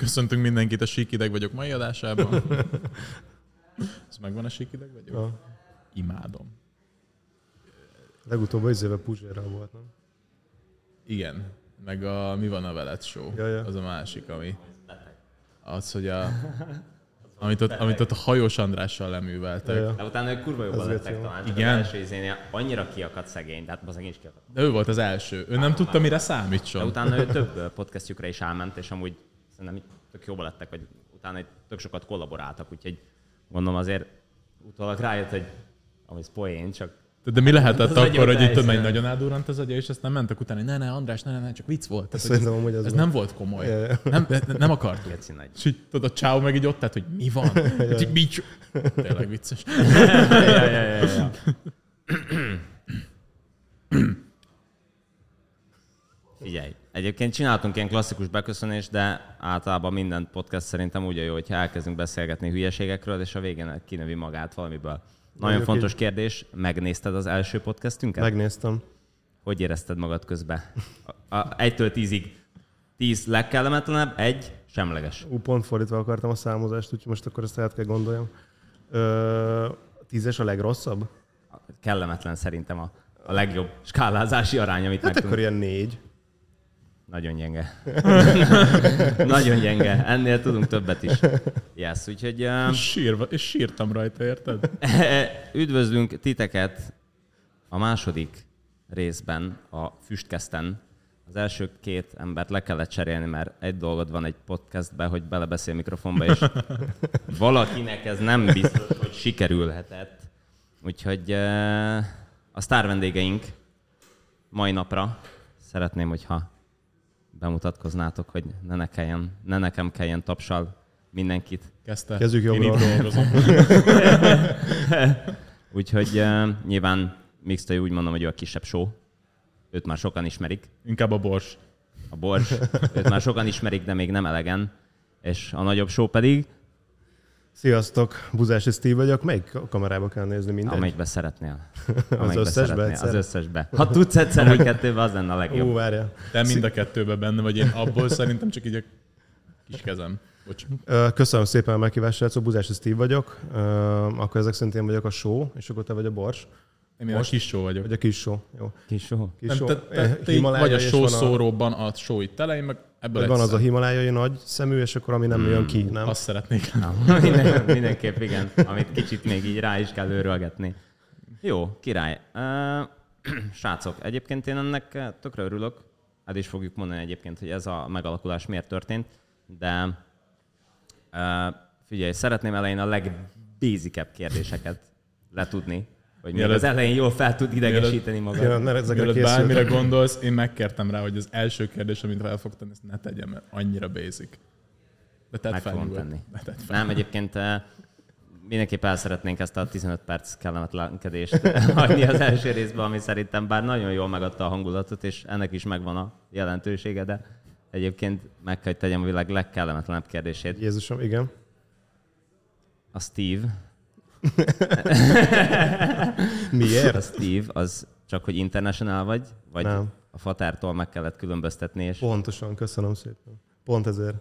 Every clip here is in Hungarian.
Köszöntünk mindenkit a Síkideg vagyok mai adásában. Ez megvan a Síkideg vagyok? Ja. Imádom. Legutóbb az éve Puzsérral volt, nem? Igen. Meg a Mi van a veled show. Ja, ja. Az a másik, ami... Az, hogy a... Amit ott, amit ott a hajós Andrással leműveltek. Ja, ja. De utána ők kurva jobban lettek talán. Igen. Az első izénél annyira kiakadt szegény, tehát az is kiakadt. De ő volt az első. Ő nem tudta, mire De számítson. utána ő több podcastjukra is elment, és amúgy szerintem így tök jobban lettek, vagy utána egy tök sokat kollaboráltak, úgyhogy gondolom azért utólag rájött, hogy ami ez poén, csak De mi lehetett Az akkor, hogy itt nem? nagyon átdurrant az agya, és ezt nem mentek utána, hogy ne, ne, András, ne, ne, ne, csak vicc volt. Tehát, hogy Szerintem amúgy ez, az ez nem volt komoly. Ja, ja. Nem, ne- nem akartuk. geci nagy. És így tudod, a csáó meg így ott, tehát, hogy mi van? Hogy így, mit? Tényleg vicces. ja, ja, ja, ja. Figyelj, egyébként csináltunk ilyen klasszikus beköszönést, de általában minden podcast szerintem úgy a jó, hogyha elkezdünk beszélgetni hülyeségekről, és a végén kinövi magát valamiből. Nagyon Mondjuk fontos így. kérdés, megnézted az első podcastünket? Megnéztem. Hogy érezted magad közben? A, a, egytől tízig. Tíz legkellemetlenebb, egy semleges. Ú, pont fordítva akartam a számozást, úgyhogy most akkor ezt át kell gondoljam. Ö, tízes a legrosszabb? Kellemetlen szerintem a, a legjobb skálázási arány, amit Hát meg akkor ilyen négy. Nagyon gyenge. Nagyon gyenge. Ennél tudunk többet is. Yes, úgyhogy uh, És, sírva, és sírtam rajta, érted? üdvözlünk titeket a második részben, a Füstkezten. Az első két embert le kellett cserélni, mert egy dolgod van egy podcastben, hogy belebeszél mikrofonba, és valakinek ez nem biztos, hogy sikerülhetett. Úgyhogy uh, a sztár vendégeink mai napra szeretném, hogyha bemutatkoznátok, hogy ne, ne, kelljen, ne nekem kelljen tapsal mindenkit. Kezdte. Kezdjük Én itt dolgozom. Úgyhogy uh, nyilván Mixtai úgy mondom, hogy ő a kisebb show. Őt már sokan ismerik. Inkább a bors. A Bors, őt már sokan ismerik, de még nem elegen. És a nagyobb show pedig, Sziasztok, Buzási Steve vagyok. Melyik kamerába kell nézni mindegy? amelyikbe szeretnél. Amelyikbe összesbe Az egyszer? összesbe. Ha tudsz egyszer vagy kettőbe, az lenne a legjobb. Ú, várja. Te mind a kettőben benne vagy, én abból szerintem csak így a kis kezem. Bocs. Köszönöm szépen a meghívást, srácok. Buzási Steve vagyok. Akkor ezek szerint én vagyok a show, és akkor te vagy a bors. Én a kis show vagyok. Vagy a kis show. Jó. Kis show. Kis Nem, show. te, te, te vagy a a- szóróban a show itt elején, meg ebből van az a himalájai nagy szemű, és akkor ami nem jön ki, nem? Azt szeretnék. Na, minden, mindenképp igen, amit kicsit még így rá is kell őrölgetni. Jó, király. Uh, srácok, egyébként én ennek tökre örülök. El is fogjuk mondani egyébként, hogy ez a megalakulás miért történt, de uh, figyelj, szeretném elején a legbézikebb kérdéseket letudni, hogy még Mielőtt- az elején jól fel tud idegesíteni magad. Ezekre Mielőtt bármire gondolsz, én megkértem rá, hogy az első kérdés, amit fel fog tenni, ezt ne tegyem, mert annyira basic. De tedd Meg fel, fogom tenni. De tedd fel. Nem, egyébként eh, mindenképp el szeretnénk ezt a 15 perc kellemetlenkedést hagyni az első részben, ami szerintem bár nagyon jól megadta a hangulatot, és ennek is megvan a jelentősége, de egyébként meg kell, hogy tegyem a világ legkellemetlenebb kérdését. Jézusom, igen. A Steve, Miért? a Steve, az csak, hogy international vagy, vagy Nem. a fatártól meg kellett különböztetni, és Pontosan, köszönöm szépen. Pont ezért.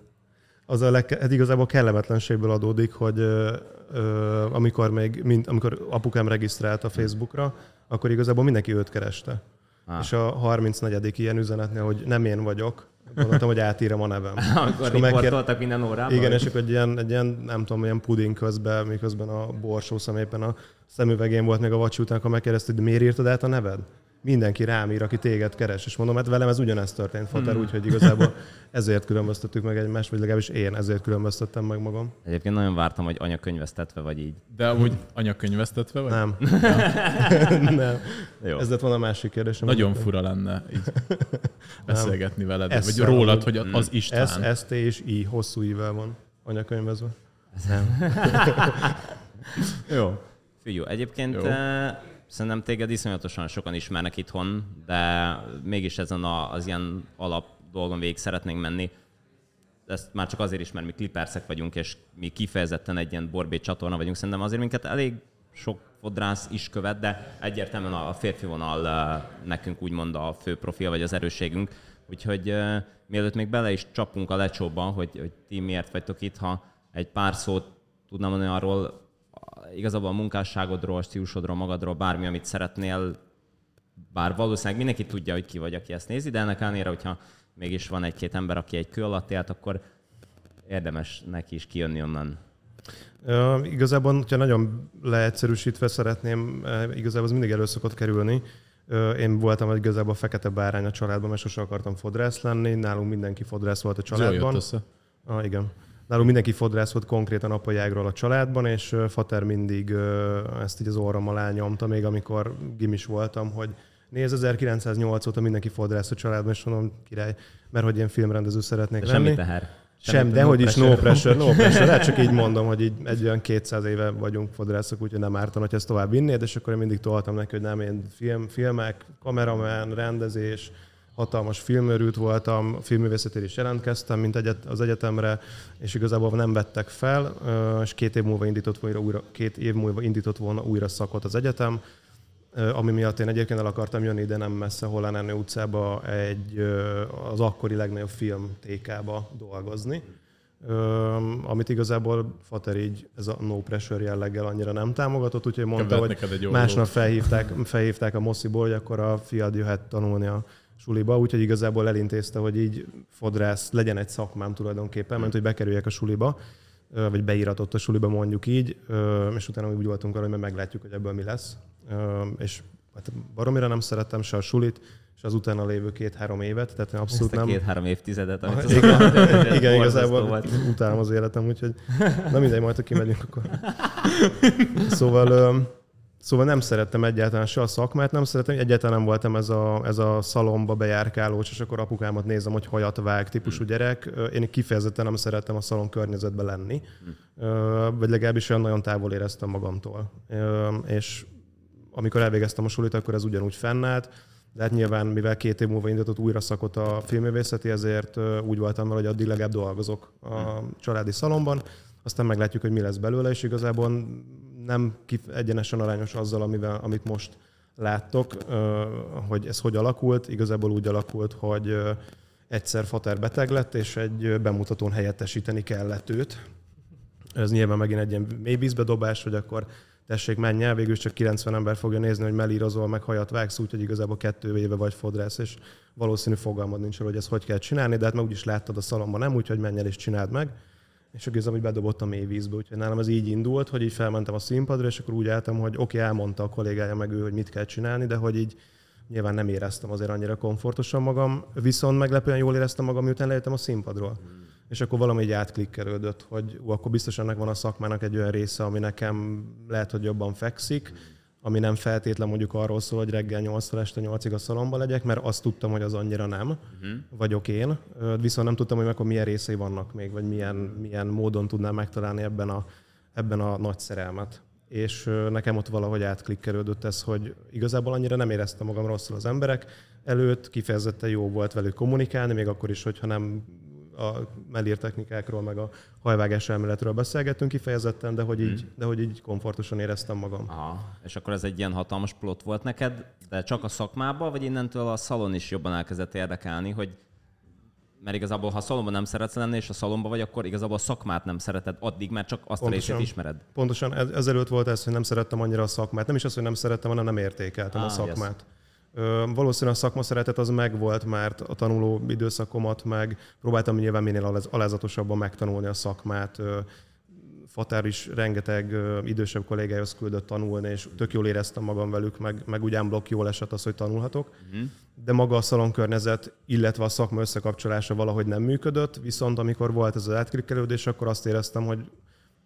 Az a leg, hát igazából kellemetlenségből adódik, hogy ö, ö, amikor még, mind, amikor apukám regisztrált a Facebookra, akkor igazából mindenki őt kereste. Ah. És a 34. ilyen üzenetnél, hogy nem én vagyok, gondoltam, hogy átírom a nevem. akkor riportoltak minden órában. Igen, és akkor egy ilyen, egy ilyen, nem tudom, ilyen puding közben, miközben a borsószem éppen a szemüvegén volt meg a vacsi után, akkor megkérdezte, hogy miért írtad át a neved? Mindenki rám ír, aki téged keres. És mondom, hát velem ez ugyanezt történt, Fater, Hmm. úgyhogy igazából ezért különböztettük meg egymást, vagy legalábbis én ezért különböztettem meg magam. Egyébként nagyon vártam, hogy anya könyvesztetve vagy így. De amúgy anyakönyvesztetve vagy? Nem. nem. Jó. Ez lett volna a másik kérdésem. Nagyon fura lenne így beszélgetni veled, Ez vagy rólad, hogy az István. S, ST és I hosszú ível van anyakönyvezve. Jó. Figyú, egyébként Jó. Szerintem téged iszonyatosan sokan ismernek itthon, de mégis ezen a, az ilyen alap dolgon végig szeretnénk menni. Ezt már csak azért is, mert mi kliperszek vagyunk, és mi kifejezetten egy ilyen borbét csatorna vagyunk. Szerintem azért minket elég sok fodrász is követ, de egyértelműen a férfi vonal nekünk úgymond a fő profil, vagy az erősségünk. Úgyhogy uh, mielőtt még bele is csapunk a lecsóba, hogy, hogy ti miért vagytok itt, ha egy pár szót tudnám mondani arról, igazából a munkásságodról, a stílusodról, magadról, bármi, amit szeretnél, bár valószínűleg mindenki tudja, hogy ki vagy, aki ezt nézi, de ennek ellenére, hogyha mégis van egy-két ember, aki egy kő alatt élt, akkor érdemes neki is kijönni onnan. Uh, igazából, hogyha nagyon leegyszerűsítve szeretném, uh, igazából az mindig elő szokott kerülni. Uh, én voltam igazából a fekete bárány a családban, mert sose akartam fodrász lenni. Nálunk mindenki fodrász volt a családban. össze. Ah, igen. Nálunk mindenki fodrász volt konkrétan apai ágról a családban, és Fater mindig ezt így az orrom alá nyomta, még amikor gimis voltam, hogy nézd, 1908 óta mindenki fodrász a családban, és mondom, király, mert hogy én filmrendező szeretnék De lenni. Semmi teher. Sem, de hogy is no pressure, no pressure. Lehet csak így mondom, hogy így egy olyan 200 éve vagyunk fodrászok, úgyhogy nem ártan, hogy ezt tovább vinnéd, és akkor én mindig toltam neki, hogy nem, én film, filmek, kameraman, rendezés, hatalmas filmőrült voltam, filmművészetére is jelentkeztem, mint egyet, az egyetemre, és igazából nem vettek fel, és két év múlva indított volna újra, két év múlva indított volna újra szakot az egyetem, ami miatt én egyébként el akartam jönni ide nem messze Hollánernő utcába egy, az akkori legnagyobb film TK-ba dolgozni, amit igazából Fater így ez a no pressure jelleggel annyira nem támogatott, úgyhogy mondta, hogy másnap felhívták, felhívták a Mosziból, hogy akkor a fiad jöhet tanulni a suliba, úgyhogy igazából elintézte, hogy így fodrász legyen egy szakmám tulajdonképpen, mert hogy bekerüljek a suliba, vagy beíratott a suliba mondjuk így, és utána úgy voltunk arra, hogy meglátjuk, hogy ebből mi lesz. És hát baromira nem szerettem se a sulit, és az utána lévő két-három évet, tehát abszolút Ezt a két-három évtizedet, amit az igen, igen igazából volt. utálom az életem, úgyhogy na mindegy, majd ha kimegyünk, akkor. Szóval Szóval nem szerettem egyáltalán se a szakmát, nem szerettem, egyáltalán nem voltam ez a, ez a szalomba bejárkáló, és akkor apukámat nézem, hogy hajat vág típusú gyerek. Én kifejezetten nem szerettem a szalon környezetben lenni, vagy legalábbis olyan nagyon távol éreztem magamtól. És amikor elvégeztem a sulit, akkor ez ugyanúgy fennállt, de hát nyilván, mivel két év múlva indított újra szakot a filmvészeti, ezért úgy voltam vele, hogy addig legalább dolgozok a családi szalomban, aztán meglátjuk, hogy mi lesz belőle, és igazából nem egyenesen arányos azzal, amivel, amit most láttok, hogy ez hogy alakult. Igazából úgy alakult, hogy egyszer Fater beteg lett, és egy bemutatón helyettesíteni kellett őt. Ez nyilván megint egy ilyen mély dobás, hogy akkor tessék, menj el, végül csak 90 ember fogja nézni, hogy mellírozol, meg hajat vágsz, úgyhogy igazából kettő éve vagy fodrász, és valószínű fogalmad nincs hogy ezt hogy kell csinálni, de hát meg úgyis láttad a szalomban, nem, úgyhogy menj el és csináld meg és akkor hogy bedobott a mély vízbe. Úgyhogy nálam ez így indult, hogy így felmentem a színpadra, és akkor úgy álltam, hogy oké, okay, elmondta a kollégája meg ő, hogy mit kell csinálni, de hogy így nyilván nem éreztem azért annyira komfortosan magam, viszont meglepően jól éreztem magam, miután lejöttem a színpadról. Hmm. És akkor valami így átklikkerődött, hogy ú, akkor biztos ennek van a szakmának egy olyan része, ami nekem lehet, hogy jobban fekszik, hmm ami nem feltétlen mondjuk arról szól, hogy reggel 8 este 8-ig a szalomba legyek, mert azt tudtam, hogy az annyira nem, uh-huh. vagyok én. Viszont nem tudtam, hogy akkor milyen részei vannak még, vagy milyen, milyen módon tudnám megtalálni ebben a, ebben a nagy szerelmet. És nekem ott valahogy átklikkerődött ez, hogy igazából annyira nem éreztem magam rosszul az emberek előtt, kifejezetten jó volt velük kommunikálni, még akkor is, hogyha nem a mellír technikákról, meg a hajvágás elméletről beszélgettünk kifejezetten, de hogy, így, hmm. de hogy így komfortosan éreztem magam. Aha. És akkor ez egy ilyen hatalmas plot volt neked, de csak a szakmában, vagy innentől a szalon is jobban elkezdett érdekelni, hogy mert igazából, ha a szalomban nem szeretsz lenni, és a szalomban vagy, akkor igazából a szakmát nem szereted addig, mert csak azt Pontosan. a részét ismered. Pontosan, ezelőtt volt ez, hogy nem szerettem annyira a szakmát. Nem is az, hogy nem szerettem, hanem nem értékeltem ah, a szakmát. Yes. Valószínűleg a szakma szeretet az megvolt, mert a tanuló időszakomat meg próbáltam nyilván minél alázatosabban megtanulni a szakmát. Fatár is rengeteg idősebb kollégához küldött tanulni, és tök jól éreztem magam velük, meg, meg ugyan blokk jól esett az, hogy tanulhatok. Uh-huh. De maga a szalonkörnyezet, illetve a szakma összekapcsolása valahogy nem működött, viszont amikor volt ez az átklikkelődés, akkor azt éreztem, hogy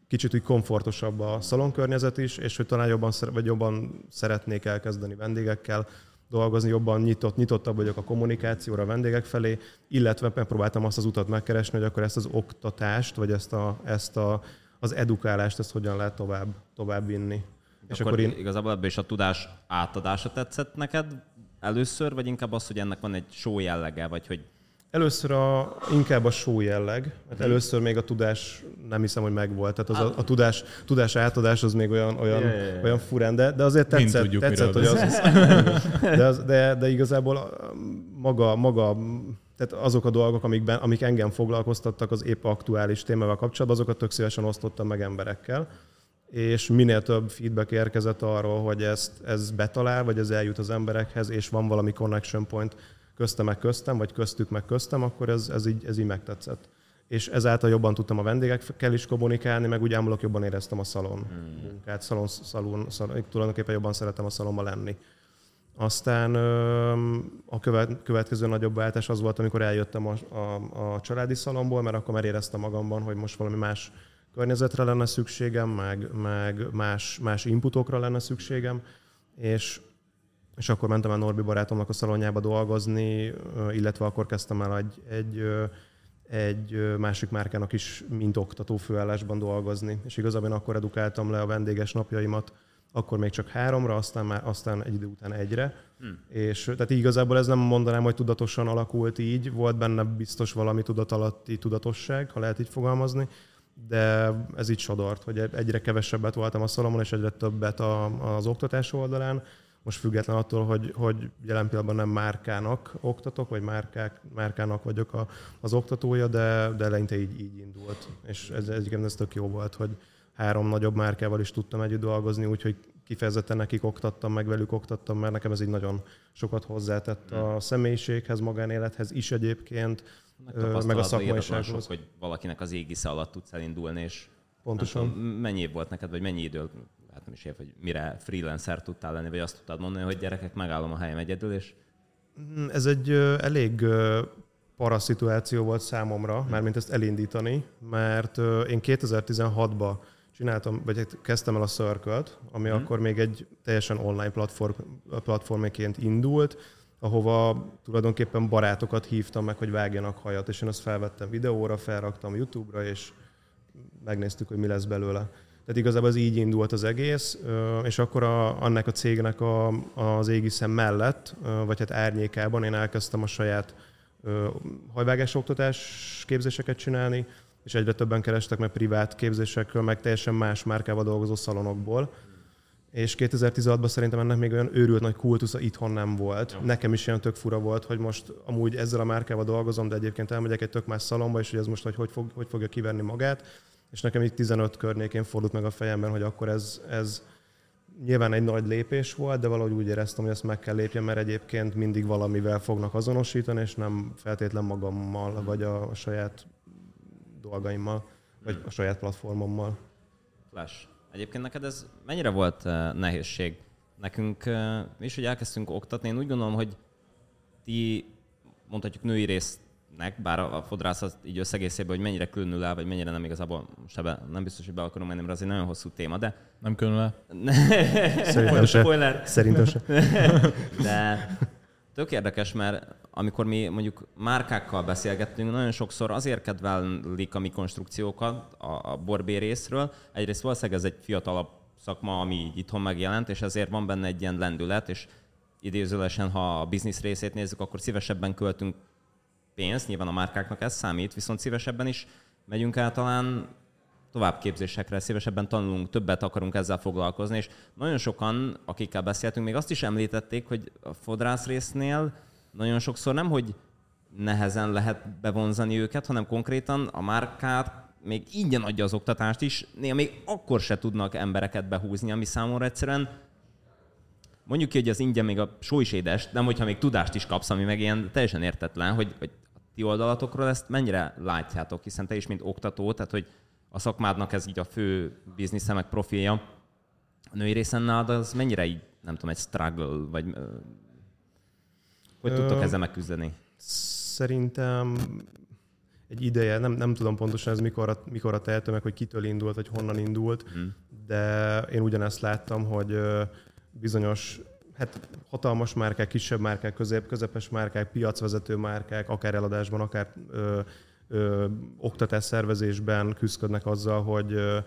kicsit úgy komfortosabb a szalonkörnyezet is, és hogy talán jobban, vagy jobban szeretnék elkezdeni vendégekkel, dolgozni, jobban nyitott, nyitottabb vagyok a kommunikációra a vendégek felé, illetve megpróbáltam azt az utat megkeresni, hogy akkor ezt az oktatást, vagy ezt, a, ezt a, az edukálást, ezt hogyan lehet tovább, tovább vinni. És akkor, akkor én... igazából ebből is a tudás átadása tetszett neked először, vagy inkább az, hogy ennek van egy show jellege, vagy hogy Először a, inkább a show jelleg, mert először még a tudás nem hiszem, hogy megvolt. Tehát az a, a tudás, tudás átadás az még olyan, olyan, yeah, yeah, yeah. olyan furán, de, de azért tetszett, tudjuk, tetszett hogy az, az de, az, de, de, igazából maga, maga tehát azok a dolgok, amikben, amik engem foglalkoztattak az épp aktuális témával kapcsolatban, azokat tök szívesen osztottam meg emberekkel és minél több feedback érkezett arról, hogy ezt, ez betalál, vagy ez eljut az emberekhez, és van valami connection point köztem meg köztem, vagy köztük meg köztem, akkor ez, ez, így, ez így megtetszett. És ezáltal jobban tudtam a vendégekkel is kommunikálni, meg úgy ámulok jobban éreztem a szalon hmm. munkát, szalon, szalon, szalon, tulajdonképpen jobban szeretem a szalomba lenni. Aztán a következő nagyobb váltás az volt, amikor eljöttem a, a, a családi szalomból, mert akkor már éreztem magamban, hogy most valami más környezetre lenne szükségem, meg, meg más, más inputokra lenne szükségem, és, és akkor mentem el Norbi barátomnak a szalonjába dolgozni, illetve akkor kezdtem el egy, egy, egy másik márkának is, mint oktató főállásban dolgozni. És igazából én akkor edukáltam le a vendéges napjaimat, akkor még csak háromra, aztán már aztán egy idő után egyre. Hmm. És tehát igazából ez nem mondanám, hogy tudatosan alakult így, volt benne biztos valami tudatalatti tudatosság, ha lehet így fogalmazni, de ez így sodort, hogy egyre kevesebbet voltam a szalomon, és egyre többet a, az oktatás oldalán. Most független attól, hogy, hogy jelen pillanatban nem márkának oktatok, vagy márkák, márkának vagyok a, az oktatója, de, de eleinte így, így indult. És ez egyébként ez tök jó volt, hogy három nagyobb márkával is tudtam együtt dolgozni, úgyhogy kifejezetten nekik oktattam, meg velük oktattam, mert nekem ez így nagyon sokat hozzátett a személyiséghez, magánélethez is egyébként, meg a szakmaisághoz. hogy valakinek az égisze alatt tudsz elindulni, és Pontosan. Tudom, mennyi év volt neked, vagy mennyi idő, hát nem is év, hogy mire freelancer tudtál lenni, vagy azt tudtad mondani, hogy gyerekek, megállom a helyem egyedül, és... Mm, ez egy elég paraszituáció volt számomra, hmm. mármint ezt elindítani, mert én 2016-ban csináltam, vagy kezdtem el a circle ami hmm. akkor még egy teljesen online platform, platformként indult, ahova tulajdonképpen barátokat hívtam meg, hogy vágjanak hajat, és én azt felvettem videóra, felraktam YouTube-ra, és megnéztük, hogy mi lesz belőle. Tehát igazából az így indult az egész, és akkor a, annak a cégnek a, az égiszem mellett, vagy hát árnyékában én elkezdtem a saját hajvágás oktatás képzéseket csinálni, és egyre többen kerestek meg privát képzésekről, meg teljesen más márkával dolgozó szalonokból és 2016-ban szerintem ennek még olyan őrült nagy kultusza itthon nem volt. Jó. Nekem is ilyen tök fura volt, hogy most amúgy ezzel a márkával dolgozom, de egyébként elmegyek egy tök más szalomba, és hogy ez most hogy, hogy, fog, hogy fogja kiverni magát. És nekem itt 15 környékén fordult meg a fejemben, hogy akkor ez, ez nyilván egy nagy lépés volt, de valahogy úgy éreztem, hogy ezt meg kell lépjem, mert egyébként mindig valamivel fognak azonosítani, és nem feltétlen magammal, vagy a, a saját dolgaimmal, vagy a saját platformommal. Flash. Egyébként neked ez mennyire volt uh, nehézség? Nekünk mi is, hogy elkezdtünk oktatni, én úgy gondolom, hogy ti mondhatjuk női résznek, bár a fodrász az így összegészében, hogy mennyire különül el, vagy mennyire nem igazából, most ebbe nem biztos, hogy be akarom menni, mert az egy nagyon hosszú téma, de... Nem különül el? Szerintem se. Szerintem se. de tök érdekes, mert amikor mi mondjuk márkákkal beszélgettünk, nagyon sokszor azért kedvelik a mi konstrukciókat a, a borbé részről. Egyrészt valószínűleg ez egy fiatalabb szakma, ami így itthon megjelent, és ezért van benne egy ilyen lendület, és idézőlesen, ha a biznisz részét nézzük, akkor szívesebben költünk pénzt, nyilván a márkáknak ez számít, viszont szívesebben is megyünk el talán továbbképzésekre, szívesebben tanulunk, többet akarunk ezzel foglalkozni, és nagyon sokan, akikkel beszéltünk, még azt is említették, hogy a fodrász résznél nagyon sokszor nem, hogy nehezen lehet bevonzani őket, hanem konkrétan a márkát még ingyen adja az oktatást is, néha még akkor se tudnak embereket behúzni, ami számomra egyszerűen mondjuk ki, hogy az ingyen még a só is édes, nem hogyha még tudást is kapsz, ami meg ilyen teljesen értetlen, hogy, hogy ti oldalatokról ezt mennyire látjátok, hiszen te is, mint oktató, tehát hogy a szakmádnak ez így a fő biznisze, meg profilja. A női részen nálad az mennyire így, nem tudom, egy struggle, vagy hogy tudtok ezzel megküzdeni? Szerintem egy ideje, nem, nem tudom pontosan ez mikor, mikor a tehető meg, hogy kitől indult, vagy honnan indult, hmm. de én ugyanezt láttam, hogy bizonyos hát hatalmas márkák, kisebb márkák, közép, közepes márkák, piacvezető márkák, akár eladásban, akár ö, ö, oktatás szervezésben küzdködnek azzal, hogy ö,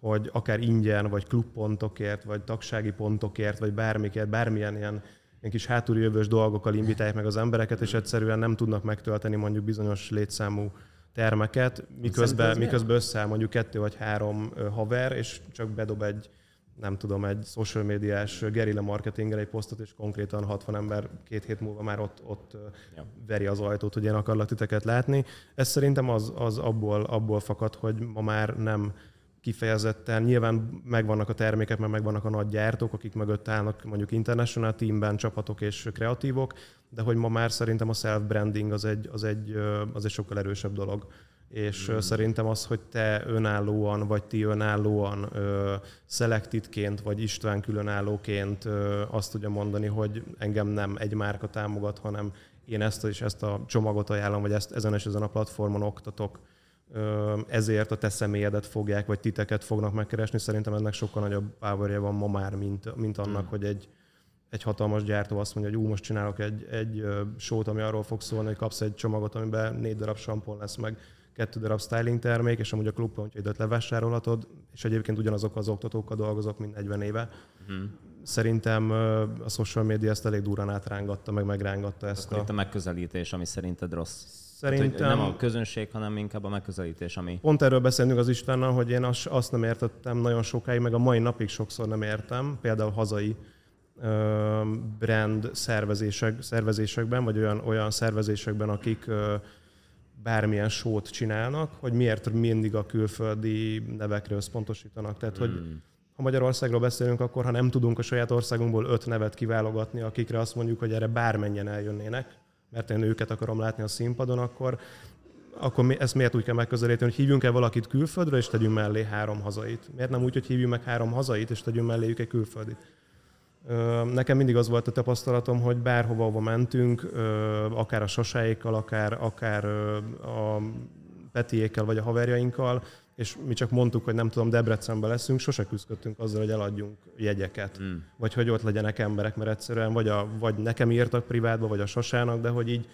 hogy akár ingyen, vagy klubpontokért, vagy tagsági pontokért, vagy bármikért, bármilyen ilyen ilyen kis hátuljöbös dolgokkal invitálják meg az embereket, és egyszerűen nem tudnak megtölteni mondjuk bizonyos létszámú termeket, miközben, miközben összeáll mondjuk kettő vagy három haver, és csak bedob egy nem tudom, egy social médiás gerilla marketingre egy posztot, és konkrétan 60 ember két hét múlva már ott, ott ja. veri az ajtót, hogy én akarlak titeket látni. Ez szerintem az, az abból, abból fakad, hogy ma már nem kifejezetten, nyilván megvannak a termékek, mert megvannak a nagy gyártók, akik mögött állnak mondjuk international teamben, csapatok és kreatívok, de hogy ma már szerintem a self-branding az egy, az egy, az egy sokkal erősebb dolog és mm. szerintem az, hogy te önállóan, vagy ti önállóan ö, szelektitként, vagy István különállóként ö, azt tudja mondani, hogy engem nem egy márka támogat, hanem én ezt és ezt a csomagot ajánlom, vagy ezt ezen és ezen a platformon oktatok, ö, ezért a te személyedet fogják, vagy titeket fognak megkeresni. Szerintem ennek sokkal nagyobb powerje van ma már, mint, mint annak, mm. hogy egy, egy hatalmas gyártó azt mondja, hogy ú, most csinálok egy, egy sót, ami arról fog szólni, hogy kapsz egy csomagot, amiben négy darab sampon lesz, meg kettő darab styling termék, és amúgy a klubpontjaidat levásárolhatod, és egyébként ugyanazok az oktatókkal dolgozok, mint 40 éve. Uh-huh. Szerintem a social media ezt elég durán átrángatta, meg megrángatta ezt. Akkor a... itt a megközelítés, ami szerinted rossz. Szerintem... Tehát, nem a közönség, hanem inkább a megközelítés, ami... Pont erről beszélünk az Istvánnal, hogy én azt nem értettem nagyon sokáig, meg a mai napig sokszor nem értem, például hazai brand szervezések, szervezésekben, vagy olyan, olyan szervezésekben, akik bármilyen sót csinálnak, hogy miért mindig a külföldi nevekre összpontosítanak. Tehát, hogy hmm. ha Magyarországról beszélünk, akkor ha nem tudunk a saját országunkból öt nevet kiválogatni, akikre azt mondjuk, hogy erre bármennyien eljönnének, mert én őket akarom látni a színpadon, akkor, akkor mi, ezt miért úgy kell megközelíteni, hogy hívjunk el valakit külföldről, és tegyünk mellé három hazait? Miért nem úgy, hogy hívjunk meg három hazait, és tegyünk melléjük egy külföldit? Nekem mindig az volt a tapasztalatom, hogy bárhova hova mentünk, akár a sasáékkal, akár, akár a Petiékkel vagy a haverjainkkal, és mi csak mondtuk, hogy nem tudom, Debrecenben leszünk, sose küzdöttünk azzal, hogy eladjunk jegyeket, mm. vagy hogy ott legyenek emberek, mert egyszerűen vagy, a, vagy nekem írtak privátba, vagy a sasának, de hogy így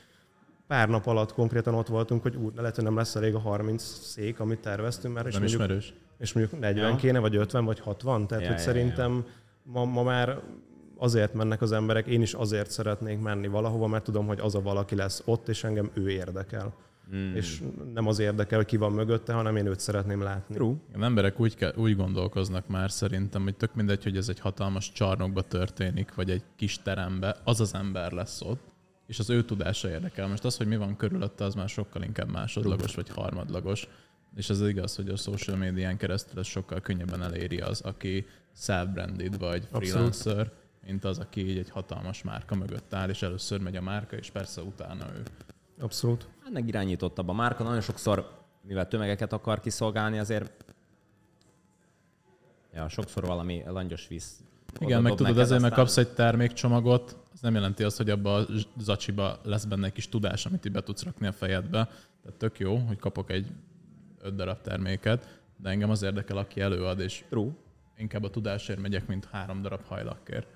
pár nap alatt konkrétan ott voltunk, hogy úr, lehet, hogy nem lesz elég a 30 szék, amit terveztünk. És nem mondjuk, ismerős. És mondjuk 40 ja. kéne, vagy 50, vagy 60, tehát ja, hogy ja, szerintem ja ma, ma már azért mennek az emberek, én is azért szeretnék menni valahova, mert tudom, hogy az a valaki lesz ott, és engem ő érdekel. Mm. És nem az érdekel, hogy ki van mögötte, hanem én őt szeretném látni. True. Az emberek úgy, kell, úgy gondolkoznak már szerintem, hogy tök mindegy, hogy ez egy hatalmas csarnokba történik, vagy egy kis terembe, az az ember lesz ott, és az ő tudása érdekel. Most az, hogy mi van körülötte, az már sokkal inkább másodlagos vagy harmadlagos. És ez igaz, hogy a social médián keresztül ez sokkal könnyebben eléri az, aki self-branded vagy freelancer, Abszolút. mint az, aki így egy hatalmas márka mögött áll, és először megy a márka, és persze utána ő. Abszolút. Hát meg irányítottabb a márka. Nagyon sokszor, mivel tömegeket akar kiszolgálni, azért ja, sokszor valami langyos víz igen, meg tudod, azért, mert kapsz egy termékcsomagot, az nem jelenti azt, hogy abba a zacsiba lesz benne egy kis tudás, amit így be tudsz rakni a fejedbe. Tehát tök jó, hogy kapok egy öt darab terméket, de engem az érdekel, aki előad, és True. Inkább a tudásért megyek, mint három darab hajlakkért.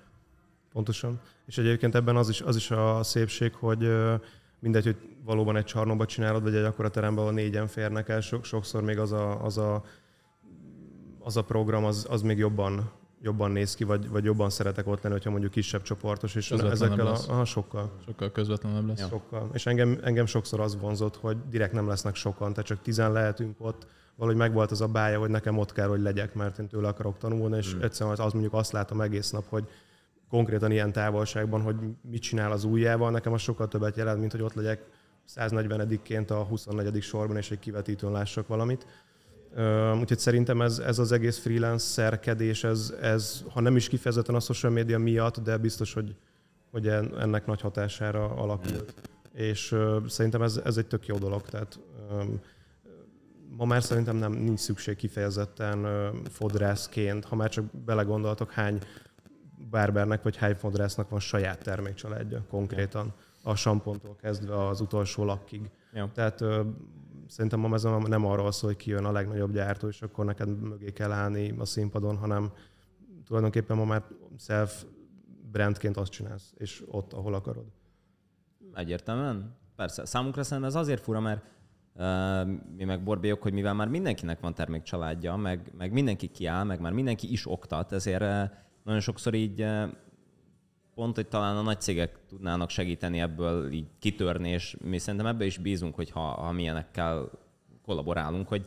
Pontosan. És egyébként ebben az is, az is a szépség, hogy mindegy, hogy valóban egy csarnokba csinálod, vagy egy akkora teremben, ahol négyen férnek el, sokszor még az a, az a, az a program, az, az még jobban jobban néz ki, vagy, vagy jobban szeretek ott lenni, hogyha mondjuk kisebb csoportos, és ezekkel a, aha, sokkal. Sokkal közvetlenebb lesz. Sokkal. És engem, engem sokszor az vonzott, hogy direkt nem lesznek sokan, tehát csak tizen lehetünk ott, valahogy megvolt az a bája, hogy nekem ott kell, hogy legyek, mert én tőle akarok tanulni, és hmm. egyszerűen az mondjuk azt látom egész nap, hogy konkrétan ilyen távolságban, hogy mit csinál az ujjával, nekem az sokkal többet jelent, mint hogy ott legyek 140-ként a 24. sorban, és egy kivetítőn lássak valamit. Úgyhogy szerintem ez, ez az egész freelance szerkedés, ez, ez, ha nem is kifejezetten a social media miatt, de biztos, hogy, hogy ennek nagy hatására alakult. És uh, szerintem ez, ez egy tök jó dolog. Tehát ma már szerintem nem nincs szükség kifejezetten fodrászként, ha már csak belegondoltok, hány bárbernek vagy hány fodrásznak van saját termékcsaládja konkrétan, a sampontól kezdve az utolsó lakkig. Ja. Tehát uh, szerintem ma ez nem arról szól, hogy kijön a legnagyobb gyártó, és akkor neked mögé kell állni a színpadon, hanem tulajdonképpen ma már self brandként azt csinálsz, és ott, ahol akarod. Egyértelműen. Persze. Számunkra szerintem ez azért fura, mert mi meg borbélyok, hogy mivel már mindenkinek van termékcsaládja, meg, meg mindenki kiáll, meg már mindenki is oktat, ezért nagyon sokszor így pont, hogy talán a nagy cégek tudnának segíteni ebből így kitörni, és mi szerintem ebbe is bízunk, hogy ha, ha milyenekkel kollaborálunk, hogy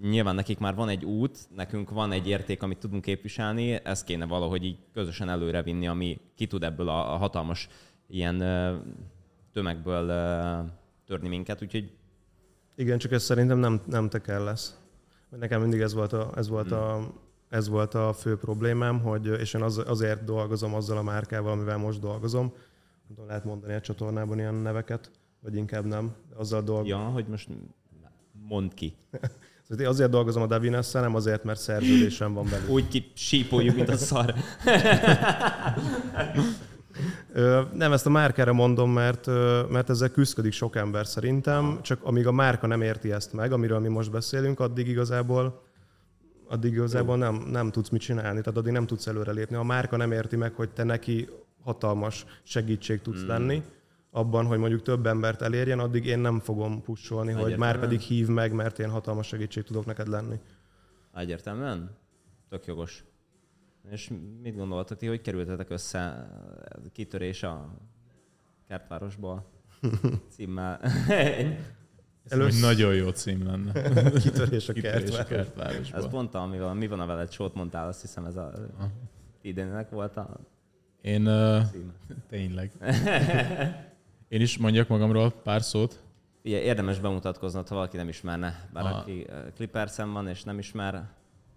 nyilván nekik már van egy út, nekünk van egy érték, amit tudunk képviselni, ezt kéne valahogy így közösen előrevinni, ami ki tud ebből a, a hatalmas ilyen tömegből törni minket, úgyhogy Igen, csak ez szerintem nem, nem te kell lesz. Nekem mindig ez volt a, ez volt a, ez volt a fő problémám, hogy, és én az, azért dolgozom azzal a márkával, amivel most dolgozom. Nem tudom, lehet mondani a csatornában ilyen neveket, vagy inkább nem. De azzal dolgozom. ja, hogy most mondd ki. Szóval én azért dolgozom a davines nem azért, mert szerződésem van velük. Úgy ki sípoljuk, mint a szar. Nem, ezt a márkára mondom, mert, mert ezzel küzdik sok ember szerintem, csak amíg a márka nem érti ezt meg, amiről mi most beszélünk, addig igazából addig igazából nem, nem tudsz mit csinálni, tehát addig nem tudsz előrelépni. A márka nem érti meg, hogy te neki hatalmas segítség tudsz mm. lenni, abban, hogy mondjuk több embert elérjen, addig én nem fogom pusolni, hogy már pedig hív meg, mert én hatalmas segítség tudok neked lenni. Egyértelműen? Tök jogos. És mit gondoltak ti, hogy kerültetek össze kitörés a kertvárosból címmel? Ez egy nagyon jó cím lenne. Kitörés a Kitörés a kertben. kertvárosba. Ez pont amivel mi van a veled sót mondtál, azt hiszem ez a idénének volt a Én uh, tényleg. Én is mondjak magamról pár szót. Ugye érdemes bemutatkoznod, ha valaki nem ismerne. Bár A- aki Clippersen van és nem ismer,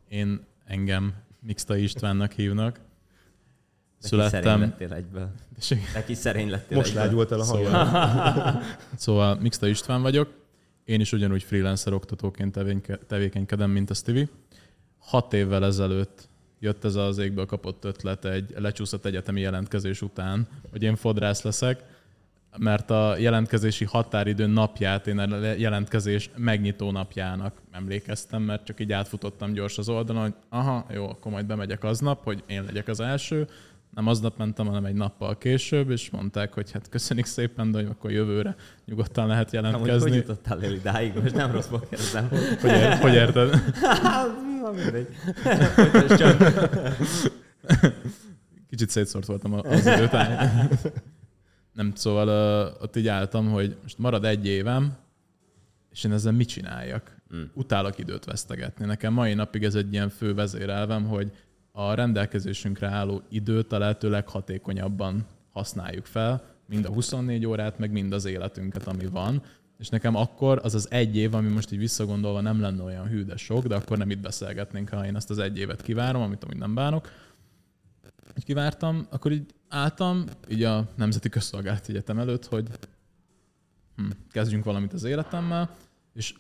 Én engem Mixta Istvánnak hívnak. de Születtem. lettél egyből. De ki szerény lettél Most lágyult el a hangja. Szóval, szóval Mixta István vagyok. Én is ugyanúgy freelancer oktatóként tevékenykedem, mint a Stevie. Hat évvel ezelőtt jött ez az égből kapott ötlet egy lecsúszott egyetemi jelentkezés után, hogy én fodrász leszek, mert a jelentkezési határidő napját én a jelentkezés megnyitó napjának emlékeztem, mert csak így átfutottam gyors az oldalon, hogy aha, jó, akkor majd bemegyek aznap, hogy én legyek az első. Nem aznap mentem, hanem egy nappal később, és mondták, hogy hát köszönjük szépen, de hogy akkor jövőre nyugodtan lehet Amúgy hogy jelentkezni. jutottál el idáig? Most nem rosszból kérdezem. Hogy, ér, hogy érted? Na, mindegy. Kicsit szétszórt voltam az időtány. Nem, szóval uh, ott így álltam, hogy most marad egy évem, és én ezzel mit csináljak? Mm. Utálok időt vesztegetni. Nekem mai napig ez egy ilyen fő vezérelvem, hogy a rendelkezésünkre álló időt a lehető leghatékonyabban használjuk fel, mind a 24 órát, meg mind az életünket, ami van. És nekem akkor az az egy év, ami most így visszagondolva nem lenne olyan hű, de sok, de akkor nem itt beszélgetnénk, ha én ezt az egy évet kivárom, amit amúgy nem bánok. Így kivártam, akkor így álltam, így a Nemzeti Közszolgálati Egyetem előtt, hogy hm, kezdjünk valamit az életemmel, és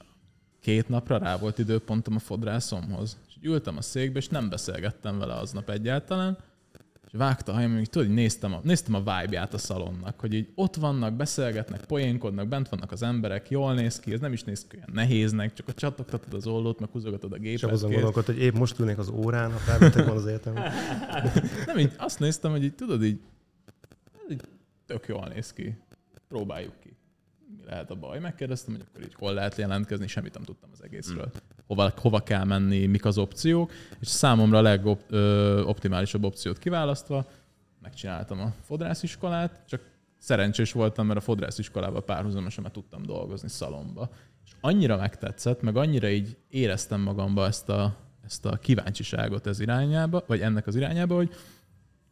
két napra rá volt időpontom a fodrászomhoz. És ültem a székbe, és nem beszélgettem vele aznap egyáltalán, és vágta a hajam, hogy tudod, néztem a, néztem a vibe-ját a szalonnak, hogy így ott vannak, beszélgetnek, poénkodnak, bent vannak az emberek, jól néz ki, ez nem is néz ki olyan nehéznek, csak a csatogtatod az ollót, meg húzogatod a gépet. azon kész. gondolkodott, hogy épp most ülnék az órán, ha felvettek volna az egyetemet. Nem, így azt néztem, hogy így tudod, így, így tök jól néz ki. Próbáljuk ki. Mi lehet a baj? Megkérdeztem, hogy akkor így hol lehet jelentkezni, semmit nem tudtam az egészről. Hova, hova kell menni, mik az opciók, és számomra a legoptimálisabb opciót kiválasztva megcsináltam a fodrásziskolát, csak szerencsés voltam, mert a fodrásziskolával párhuzamosan már tudtam dolgozni szalomba. És annyira megtetszett, meg annyira így éreztem magamba ezt a, ezt a kíváncsiságot ez irányába, vagy ennek az irányába, hogy,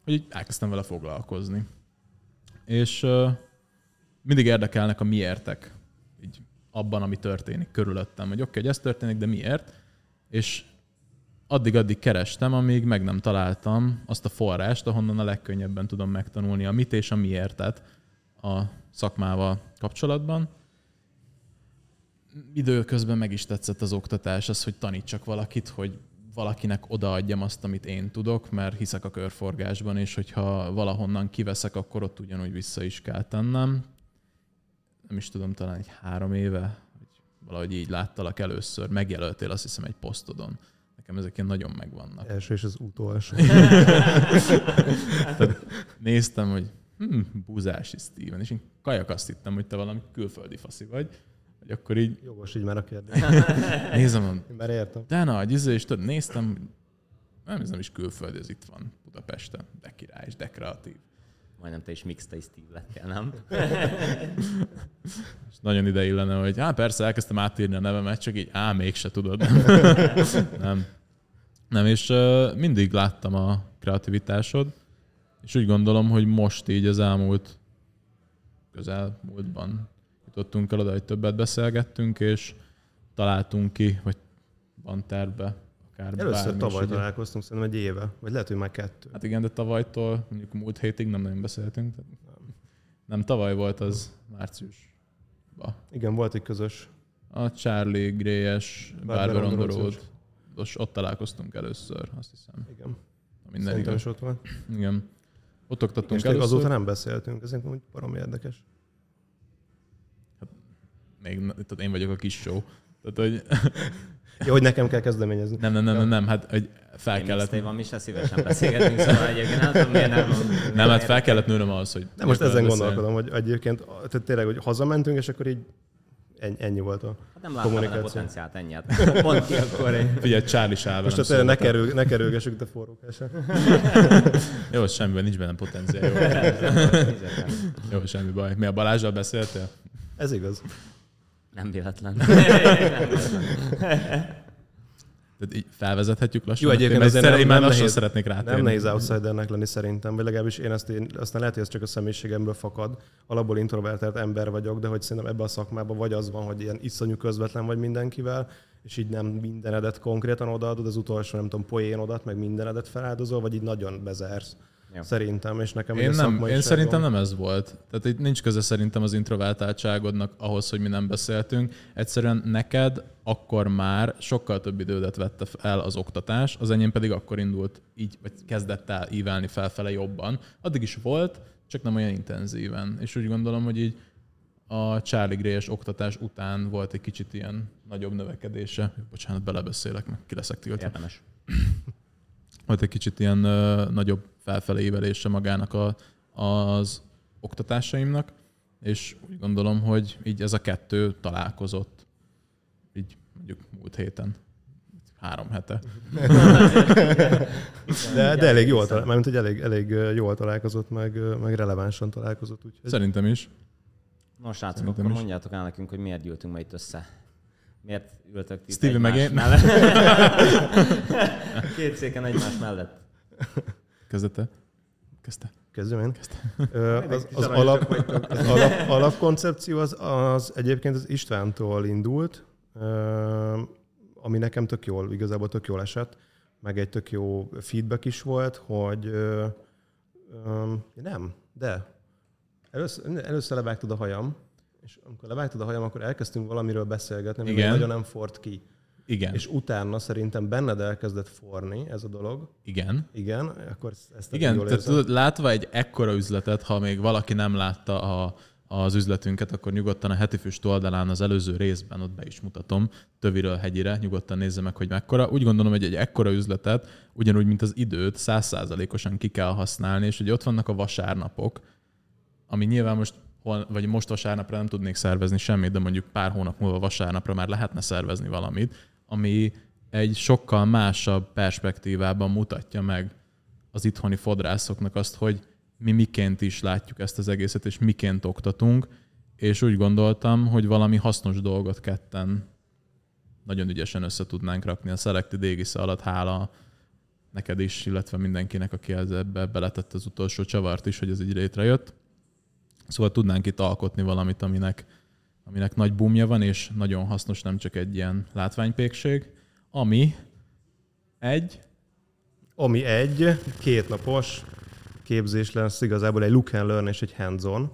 hogy elkezdtem vele foglalkozni. És mindig érdekelnek a miértek, abban, ami történik körülöttem, hogy oké, okay, hogy ez történik, de miért? És addig-addig kerestem, amíg meg nem találtam azt a forrást, ahonnan a legkönnyebben tudom megtanulni a mit és a miértet a szakmával kapcsolatban. Időközben meg is tetszett az oktatás, az, hogy tanítsak valakit, hogy valakinek odaadjam azt, amit én tudok, mert hiszek a körforgásban, és hogyha valahonnan kiveszek, akkor ott ugyanúgy vissza is kell tennem. Nem is tudom, talán egy három éve, hogy valahogy így láttalak először, megjelöltél azt hiszem egy posztodon. Nekem ezek ilyen nagyon megvannak. Első és az utolsó. Néztem, hogy hm, Buzási Steven, és én kajak azt hittem, hogy te valami külföldi faszi vagy, hogy akkor így Jogos így már a kérdés. nézem, Én már értem. de nagy, izé, és tudod, néztem, nem, ez nem is külföldi, ez itt van Budapesten, de király és de kreatív. Majdnem te is mixte Steve lettél, nem? És nagyon ide illene, hogy hát persze elkezdtem átírni a nevemet, csak így á, mégse tudod. nem. Nem, és uh, mindig láttam a kreativitásod, és úgy gondolom, hogy most így az elmúlt közel múltban jutottunk el oda, hogy többet beszélgettünk, és találtunk ki, vagy van terve, akár Először tavaly is, ugye. találkoztunk, szerintem egy éve, vagy lehet, hogy már kettő. Hát igen, de tavalytól, mondjuk múlt hétig nem nagyon beszéltünk. Tehát nem tavaly volt az márciusban. Igen, volt egy közös. A Charlie Gray-es Barber Barber on on the the Road. Road. Ott, találkoztunk először, azt hiszem. Igen, minden szerintem is ott volt. Igen. Ott oktattunk És először. azóta nem beszéltünk, ez úgy baromi érdekes. Még, tehát én vagyok a kis show. Tehát, hogy Ja, hogy nekem kell kezdeményezni. nem, nem, nem, nem, nem, hát hogy fel Én kellett... mixtape-ban mi se szívesen beszélgetünk, szóval egyébként nem tudom, miért nem. Nem, hát fel kellett nőnöm ahhoz, hogy... De most ezen gondolkodom, hogy egyébként tehát tényleg, hogy hazamentünk, és akkor így ennyi, volt a... Hát nem Kommunikáció. potenciált ennyi. hát Pont ki akkor egy... Figyelj, Charlie sáv Most tehát ne, kerül, ne kerülgessük a forrókásra. Jó, semmiben nincs benne potenciál. Jó, jó, semmi baj. Mi a Balázsral beszéltél? Ez igaz. Nem véletlen. Tehát így felvezethetjük lassan. Jó, egyébként Én, azért nem- én már nem lassan nehéz- szeretnék rátérni. Nem nehéz outsidernek lenni szerintem, vagy legalábbis én ezt én, aztán lehet, hogy ez csak a személyiségemből fakad. Alapból introvertált ember vagyok, de hogy szerintem ebben a szakmában vagy az van, hogy ilyen iszonyú közvetlen vagy mindenkivel, és így nem mindenedet konkrétan odaadod, az utolsó, nem tudom, poénodat, meg mindenedet feláldozol, vagy így nagyon bezársz. Jó. Szerintem, és nekem Én, nem, én szerintem nem ez volt. Tehát itt nincs köze szerintem az introvertáltságodnak ahhoz, hogy mi nem beszéltünk. Egyszerűen neked akkor már sokkal több idődet vette el az oktatás, az enyém pedig akkor indult így, vagy kezdett el ívelni felfele jobban. Addig is volt, csak nem olyan intenzíven. És úgy gondolom, hogy így a Charlie Gray-es oktatás után volt egy kicsit ilyen nagyobb növekedése. Bocsánat, belebeszélek, meg ki leszek tiltva Érdemes. volt egy kicsit ilyen ö, nagyobb felfele évelése magának a, az oktatásaimnak, és úgy gondolom, hogy így ez a kettő találkozott így mondjuk múlt héten, három hete. De, de elég jól, talál, mármint, hogy elég, elég jól találkozott, meg, meg relevánsan találkozott. Úgyhogy Szerintem is. Nos, srácok, akkor is. mondjátok el nekünk, hogy miért gyűltünk ma itt össze. Miért ültök ti Stevie meg egymás én. mellett? Két széken egymás mellett. Kezdete? Kezdte. Kezdjem én? Ö, Az, az, alap, az alap, alapkoncepció az, az egyébként az Istvántól indult, ö, ami nekem tök jól, igazából tök jól esett, meg egy tök jó feedback is volt, hogy ö, ö, nem, de először, először levágtad a hajam, és amikor levágtad a hajam, akkor elkezdtünk valamiről beszélgetni, Igen. nagyon nem fort ki. Igen. És utána szerintem benned elkezdett forni ez a dolog. Igen. Igen, akkor ezt Igen, jól tehát tudod, látva egy ekkora üzletet, ha még valaki nem látta a, az üzletünket, akkor nyugodtan a heti füst oldalán az előző részben ott be is mutatom, töviről hegyire, nyugodtan nézze meg, hogy mekkora. Úgy gondolom, hogy egy ekkora üzletet, ugyanúgy, mint az időt, százszázalékosan ki kell használni, és hogy ott vannak a vasárnapok, ami nyilván most hol, vagy most vasárnapra nem tudnék szervezni semmit, de mondjuk pár hónap múlva vasárnapra már lehetne szervezni valamit, ami egy sokkal másabb perspektívában mutatja meg az itthoni fodrászoknak azt, hogy mi miként is látjuk ezt az egészet, és miként oktatunk, és úgy gondoltam, hogy valami hasznos dolgot ketten nagyon ügyesen össze tudnánk rakni a Selected Égisze alatt, hála neked is, illetve mindenkinek, aki ebbe beletett az utolsó csavart is, hogy ez így létrejött. Szóval tudnánk itt alkotni valamit, aminek, aminek nagy bumja van, és nagyon hasznos, nem csak egy ilyen látványpékség, ami egy, Ami egy kétnapos képzés lesz igazából egy look and learn és egy hands-on,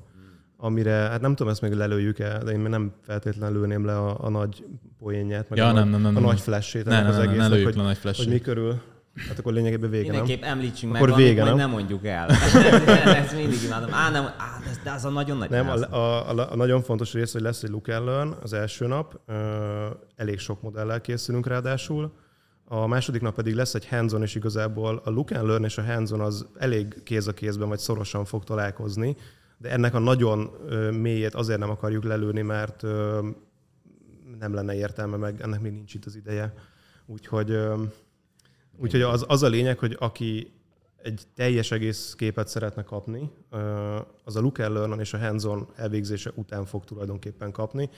amire, hát nem tudom, ezt még lelőjük el, de én nem feltétlenül lőném le a, a nagy poénját, meg Ja, a, nem, nem, nem, a nem. nagy flashét ne, ennek ne, az ne, ne, ne egésznek, lőjük hogy, le nagy hogy flash mi körül, hát akkor lényegében vége, nem? Mindenképp említsünk meg Akkor valamit, vége, nem? nem mondjuk el. Ezt mindig imádom. Á, nem, á, de, de az a nagyon nagy Nem, a, a, a, a nagyon fontos rész, hogy lesz egy look learn az első nap, ö, elég sok modellel készülünk ráadásul, a második nap pedig lesz egy hands-on, és igazából a look and learn és a hands-on az elég kéz a kézben, vagy szorosan fog találkozni, de ennek a nagyon mélyét azért nem akarjuk lelőni, mert nem lenne értelme, meg ennek még nincs itt az ideje. Úgyhogy, úgyhogy az, az a lényeg, hogy aki egy teljes egész képet szeretne kapni, az a look and learn és a hands-on elvégzése után fog tulajdonképpen kapni.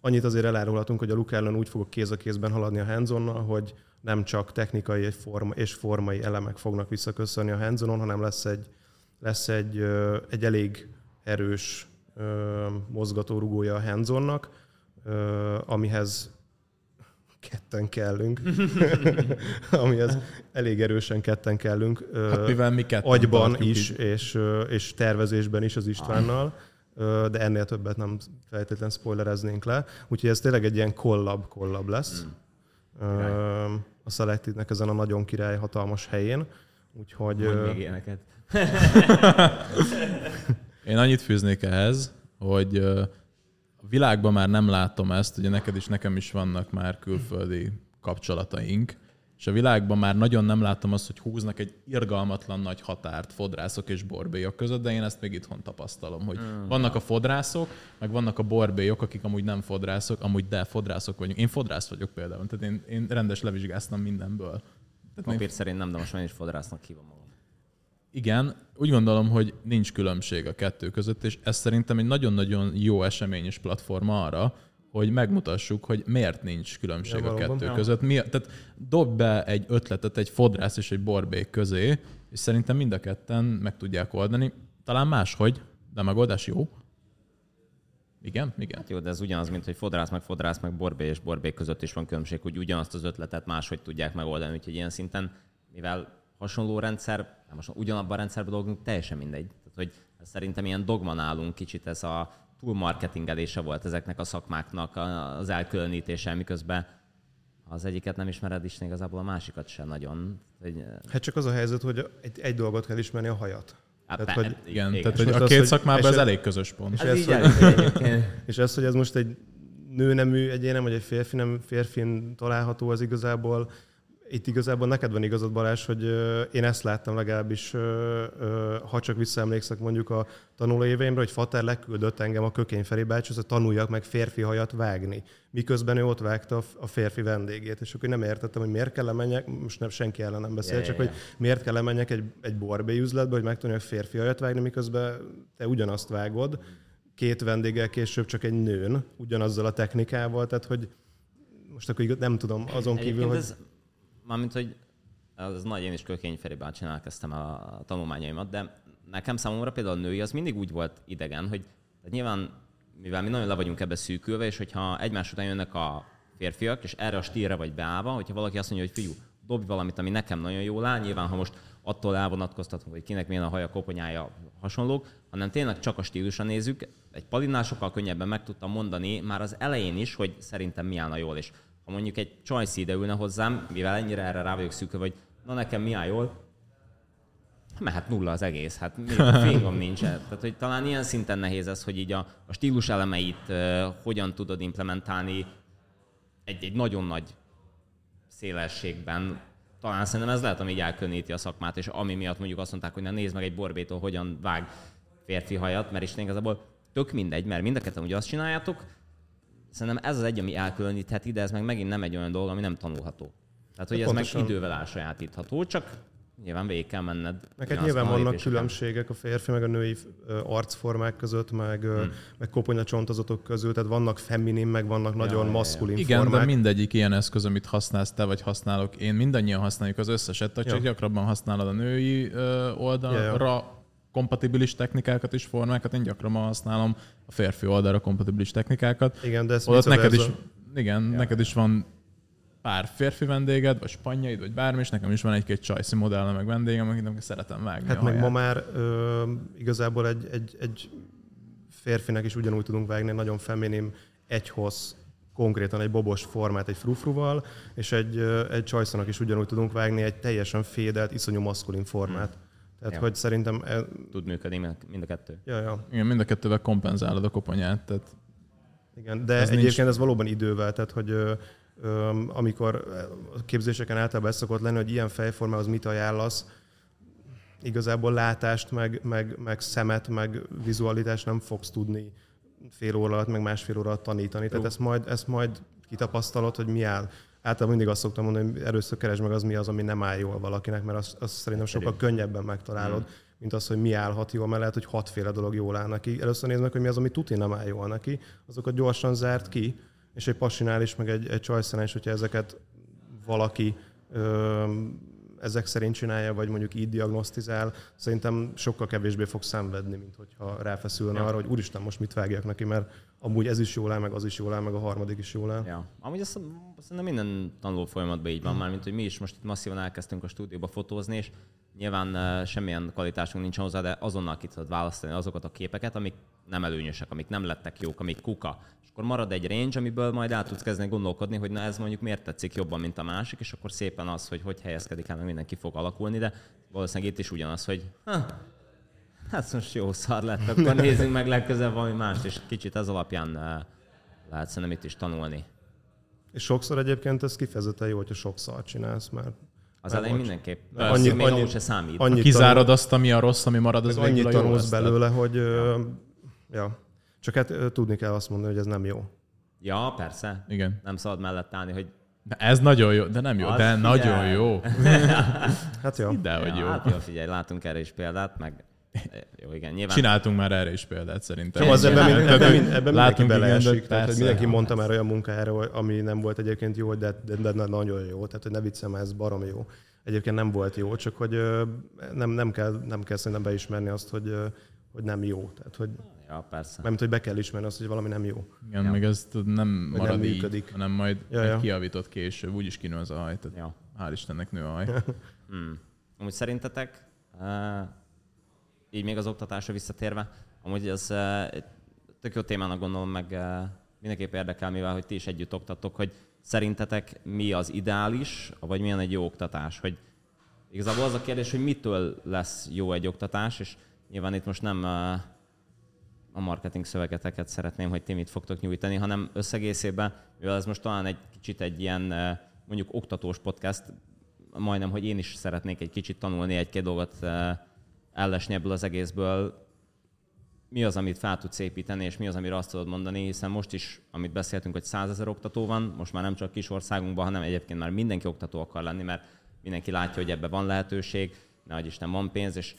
Annyit azért elárulhatunk, hogy a look learn úgy fog kéz a kézben haladni a hands hogy nem csak technikai és formai elemek fognak visszaköszönni a hands hanem lesz egy, lesz egy, egy elég erős mozgatórugója a hands amihez ketten kellünk, amihez elég erősen ketten kellünk. Hát mivel mi ketten Agyban is, és, és tervezésben is az Istvánnal, de ennél többet nem feltétlenül spoilereznénk le. Úgyhogy ez tényleg egy ilyen kollab kollab lesz. Mm. A Selected-nek ezen a nagyon király hatalmas helyén. Úgyhogy... Mondj még ilyeneket. Én annyit fűznék ehhez, hogy a világban már nem látom ezt, ugye neked is, nekem is vannak már külföldi kapcsolataink, és a világban már nagyon nem látom azt, hogy húznak egy irgalmatlan nagy határt fodrászok és borbélyok között, de én ezt még itthon tapasztalom, hogy mm. vannak a fodrászok, meg vannak a borbélyok, akik amúgy nem fodrászok, amúgy de fodrászok vagyunk. Én fodrász vagyok például, tehát én, én rendes levizsgáztam mindenből. Tehát Papír még... szerint nem, de most már is fodrásznak hívom magam. Igen, úgy gondolom, hogy nincs különbség a kettő között, és ez szerintem egy nagyon-nagyon jó esemény és platform arra, hogy megmutassuk, hogy miért nincs különbség ja, a kettő ja. között. Mi, tehát dob be egy ötletet egy fodrász és egy borbék közé, és szerintem mind a ketten meg tudják oldani. Talán máshogy, de a megoldás jó. Igen, igen. Hát jó, de ez ugyanaz, mint hogy fodrász meg fodrász meg borbé és borbék között is van különbség, hogy ugyanazt az ötletet máshogy tudják megoldani, úgyhogy ilyen szinten, mivel hasonló rendszer, nem most ugyanabban a rendszerben dolgunk, teljesen mindegy. Tehát, hogy szerintem ilyen dogma nálunk kicsit ez a túl marketingelése volt ezeknek a szakmáknak az elkülönítése, miközben az egyiket nem ismered is, igazából a másikat sem nagyon. Hogy... Hát csak az a helyzet, hogy egy, egy dolgot kell ismerni, a hajat. Hát tehát, hogy, igen, igen, tehát hogy a két az, szakmában ez elég közös pont. És, ez, hogy, és ez, hogy ez most egy nőnemű egyénem, vagy egy férfi nem férfin található, az igazából itt igazából neked van igazad, Balázs, hogy én ezt láttam legalábbis, ha csak visszaemlékszek mondjuk a tanuló éveimre, hogy Fater leküldött engem a Kökény Feri bácsihoz, hogy tanuljak meg férfi hajat vágni. Miközben ő ott vágta a férfi vendégét, és akkor nem értettem, hogy miért kell menjek, most nem senki ellen nem beszél, yeah, csak yeah, hogy miért kell menjek egy, egy borbé üzletbe, hogy megtanuljak férfi hajat vágni, miközben te ugyanazt vágod, két vendéggel később csak egy nőn, ugyanazzal a technikával, tehát hogy most akkor nem tudom, azon kívül, Egyébként hogy... Ez mármint, hogy az nagy, én is Kökény Feri bácsinál kezdtem a tanulmányaimat, de nekem számomra például a női az mindig úgy volt idegen, hogy tehát nyilván, mivel mi nagyon le vagyunk ebbe szűkülve, és hogyha egymás után jönnek a férfiak, és erre a stílre vagy beállva, hogyha valaki azt mondja, hogy fiú, dobj valamit, ami nekem nagyon jól áll, nyilván ha most attól elvonatkoztatunk, hogy kinek milyen a haja, koponyája, hasonlók, hanem tényleg csak a stílusra nézzük. Egy palinál sokkal könnyebben meg tudtam mondani már az elején is, hogy szerintem mi állna jól, és ha mondjuk egy csajsz ide ülne hozzám, mivel ennyire erre rá vagyok szűkő, hogy na nekem mi áll jól, mehet nulla az egész, hát fingom nincs. Tehát, hogy talán ilyen szinten nehéz ez, hogy így a, a stílus elemeit uh, hogyan tudod implementálni egy, egy nagyon nagy szélességben. Talán szerintem ez lehet, ami így elkülöníti a szakmát, és ami miatt mondjuk azt mondták, hogy na nézd meg egy borbétól, hogyan vág férfi hajat, mert is igazából tök mindegy, mert mind a ketten ugye azt csináljátok, Szerintem ez az egy, ami elkülönítheti, de ez meg megint nem egy olyan dolog, ami nem tanulható. Tehát, hogy ez Pontosan. meg idővel elsajátítható, csak nyilván végig kell menned. Meg hát nyilván vannak különbségek a férfi meg a női arcformák között, meg, hmm. meg koponyacsontozottok között, tehát vannak feminin, meg vannak ja, nagyon ja, maszkulin Igen, formák. de mindegyik ilyen eszköz, amit használsz te, vagy használok én, mindannyian használjuk az összeset, csak ja. gyakrabban használod a női oldalra, ja, ja kompatibilis technikákat és formákat, én gyakran használom a férfi oldalra kompatibilis technikákat. Igen, de ez Odat neked is, igen, ja. neked is van pár férfi vendéged, vagy spanyaid, vagy bármi, és nekem is van egy-két csajszi modell, meg vendégem, akit szeretem vágni. Hát meg ma már ö, igazából egy, egy, egy férfinek is ugyanúgy tudunk vágni, nagyon feminim, egyhoz konkrétan egy bobos formát egy frufruval, és egy, egy csajszonak is ugyanúgy tudunk vágni egy teljesen fédelt, iszonyú maszkulin formát. Hmm. Tehát, ja. hogy szerintem... E... Tud működni mind a kettő. Ja, ja. Igen, mind a kettővel kompenzálod a koponyát. Tehát igen, de ez egyébként nincs... ez valóban idővel, tehát hogy ö, ö, amikor a képzéseken általában ez szokott lenni, hogy ilyen fejformához mit ajánlasz, igazából látást, meg, meg, meg szemet, meg vizualitást nem fogsz tudni fél óra alatt, meg másfél óra alatt tanítani. Jó. Tehát ezt majd, ezt majd kitapasztalod, hogy mi áll általában mindig azt szoktam mondani, hogy először keresd meg az mi az, ami nem áll jól valakinek, mert azt, azt szerintem sokkal könnyebben megtalálod, mm. mint az, hogy mi állhat jól, mert lehet, hogy hatféle dolog jól áll neki. Először nézd meg, hogy mi az, ami tuti nem áll jól neki, azokat gyorsan zárt ki, és egy pasinál is, meg egy, egy csajszenál is, hogyha ezeket valaki ö, ezek szerint csinálja, vagy mondjuk így diagnosztizál, szerintem sokkal kevésbé fog szenvedni, mint hogyha ráfeszülne ja. arra, hogy úristen, most mit vágjak neki, mert amúgy ez is jól áll, meg az is jól áll, meg a harmadik is jól áll. Ja. Amúgy azt szerintem minden tanuló folyamatban így van, már mint hogy mi is most itt masszívan elkezdtünk a stúdióba fotózni, és nyilván uh, semmilyen kvalitásunk nincs hozzá, de azonnal ki tudod választani azokat a képeket, amik nem előnyösek, amik nem lettek jók, amik kuka. És akkor marad egy range, amiből majd át tudsz kezdeni gondolkodni, hogy na ez mondjuk miért tetszik jobban, mint a másik, és akkor szépen az, hogy hogy helyezkedik el, mindenki fog alakulni, de valószínűleg itt is ugyanaz, hogy ha, hát most jó szar lett, akkor nézzünk meg legközelebb valami mást, és kicsit ez alapján lehet szerintem itt is tanulni. És sokszor egyébként ez kifejezetten jó, hogyha sok szart csinálsz, mert az elején mindenképp. Annyi, még annyi, se számít. Annyi Kizárod tanul, azt, ami a rossz, ami marad, az annyit tanulsz belőle, hogy ja. ja. Csak hát tudni kell azt mondani, hogy ez nem jó. Ja, persze. Igen. Nem szabad mellett állni, hogy de ez nagyon jó, de nem jó, az de figyelj. nagyon jó. hát jó. De, hogy ja, jó. Hát jó, figyelj, látunk erre is példát, meg jó, igen, nyilván. Csináltunk már erre is példát szerintem. az ebben, ebben, ebben, ebben mindenki beleesik. Tehát, hogy mindenki mondta már olyan munkára, ami nem volt egyébként jó, de, de, de, de nagyon jó. Tehát, hogy ne viccem, ez barom jó. Egyébként nem volt jó, csak hogy nem, nem, kell, nem kell szerintem beismerni azt, hogy, hogy nem jó. Tehát, hogy Ja, persze. Mert hogy be kell ismerni azt, hogy valami nem jó. Igen, ja. meg ez nem marad nem így, működik. hanem majd ja, ja. kiavított később, úgyis kinő az a haj. Tehát ja. Hál' Istennek nő a haj. hmm. Amúgy szerintetek, uh, így még az oktatásra visszatérve, amúgy ez uh, tök jó témának gondolom, meg uh, mindenképp érdekel, mivel hogy ti is együtt oktatok, hogy szerintetek mi az ideális, vagy milyen egy jó oktatás? Hogy igazából az a kérdés, hogy mitől lesz jó egy oktatás, és nyilván itt most nem uh, a marketing szövegeteket szeretném, hogy ti mit fogtok nyújtani, hanem összegészében, mivel ez most talán egy kicsit egy ilyen mondjuk oktatós podcast, majdnem, hogy én is szeretnék egy kicsit tanulni egy-két dolgot ellesni ebből az egészből, mi az, amit fel tudsz építeni, és mi az, amire azt tudod mondani, hiszen most is, amit beszéltünk, hogy százezer oktató van, most már nem csak kis országunkban, hanem egyébként már mindenki oktató akar lenni, mert mindenki látja, hogy ebbe van lehetőség, nehogy Isten van pénz, és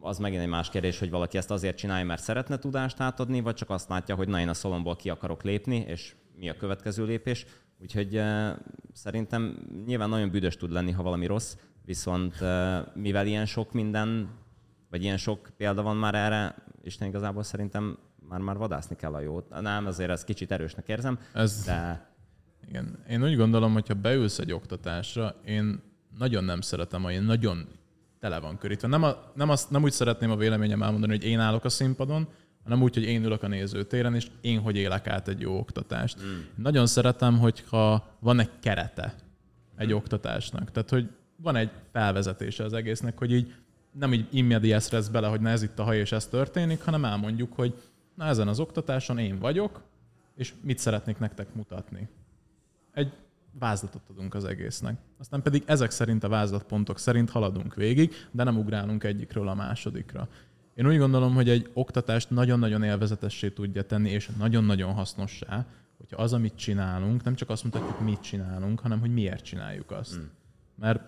az megint egy más kérdés, hogy valaki ezt azért csinálja, mert szeretne tudást átadni, vagy csak azt látja, hogy na én a szalomból ki akarok lépni, és mi a következő lépés. Úgyhogy uh, szerintem nyilván nagyon büdös tud lenni, ha valami rossz, viszont uh, mivel ilyen sok minden, vagy ilyen sok példa van már erre, Isten igazából szerintem már már vadászni kell a jót. Nem, azért ez kicsit erősnek érzem, ez, de... Igen. Én úgy gondolom, hogyha beülsz egy oktatásra, én nagyon nem szeretem, hogy én nagyon tele van körítve. Nem, a, nem, azt, nem úgy szeretném a véleményem elmondani, hogy én állok a színpadon, hanem úgy, hogy én ülök a nézőtéren, és én hogy élek át egy jó oktatást. Mm. Nagyon szeretem, hogyha van egy kerete egy mm. oktatásnak. Tehát, hogy van egy felvezetése az egésznek, hogy így nem így immediás lesz bele, hogy na ez itt a haj, és ez történik, hanem elmondjuk, hogy na ezen az oktatáson én vagyok, és mit szeretnék nektek mutatni. Egy vázlatot adunk az egésznek. Aztán pedig ezek szerint a vázlatpontok szerint haladunk végig, de nem ugrálunk egyikről a másodikra. Én úgy gondolom, hogy egy oktatást nagyon-nagyon élvezetessé tudja tenni, és nagyon-nagyon hasznossá, hogyha az, amit csinálunk, nem csak azt mutatjuk, mit csinálunk, hanem hogy miért csináljuk azt. Mm. Mert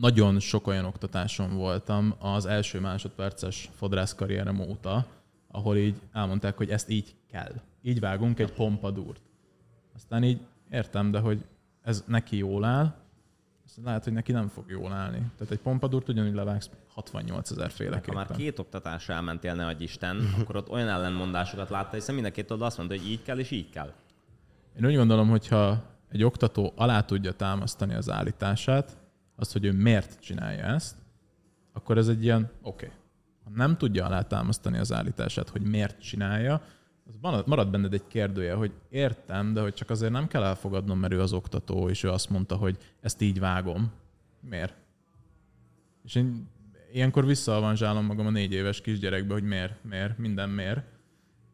nagyon sok olyan oktatáson voltam az első másodperces fodrász karrierem óta, ahol így elmondták, hogy ezt így kell. Így vágunk egy pompadúrt. Aztán így értem, de hogy ez neki jól áll, lehet, hogy neki nem fog jól állni. Tehát egy pompadúrt ugyanúgy levágsz 68 ezer féleképpen. Ha már két oktatásra elmentél, ne adj Isten, akkor ott olyan ellenmondásokat látta, hiszen mind a két oldal azt mondta, hogy így kell és így kell. Én úgy gondolom, hogyha egy oktató alá tudja támasztani az állítását, azt, hogy ő miért csinálja ezt, akkor ez egy ilyen, oké. Okay. Ha nem tudja alátámasztani az állítását, hogy miért csinálja, az marad benned egy kérdője, hogy értem, de hogy csak azért nem kell elfogadnom, mert ő az oktató, és ő azt mondta, hogy ezt így vágom. Miért? És én ilyenkor visszaavanzsálom magam a négy éves kisgyerekbe, hogy miért, miért, minden miért.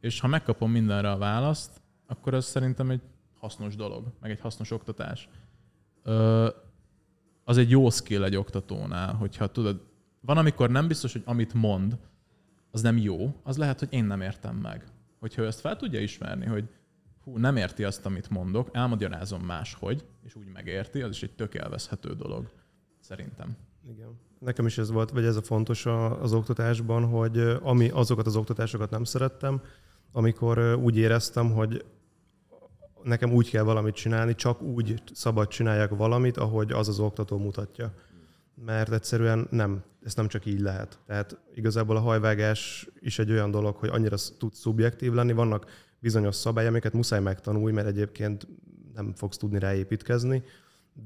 És ha megkapom mindenre a választ, akkor ez szerintem egy hasznos dolog, meg egy hasznos oktatás. Az egy jó skill egy oktatónál, hogyha tudod, van, amikor nem biztos, hogy amit mond, az nem jó, az lehet, hogy én nem értem meg hogyha ő ezt fel tudja ismerni, hogy hú, nem érti azt, amit mondok, elmagyarázom máshogy, és úgy megérti, az is egy tök élvezhető dolog, szerintem. Igen. Nekem is ez volt, vagy ez a fontos az oktatásban, hogy ami azokat az oktatásokat nem szerettem, amikor úgy éreztem, hogy nekem úgy kell valamit csinálni, csak úgy szabad csinálják valamit, ahogy az az oktató mutatja. Mert egyszerűen nem, ez nem csak így lehet. Tehát igazából a hajvágás is egy olyan dolog, hogy annyira tud szubjektív lenni, vannak bizonyos szabályok, amiket muszáj megtanulni, mert egyébként nem fogsz tudni ráépítkezni,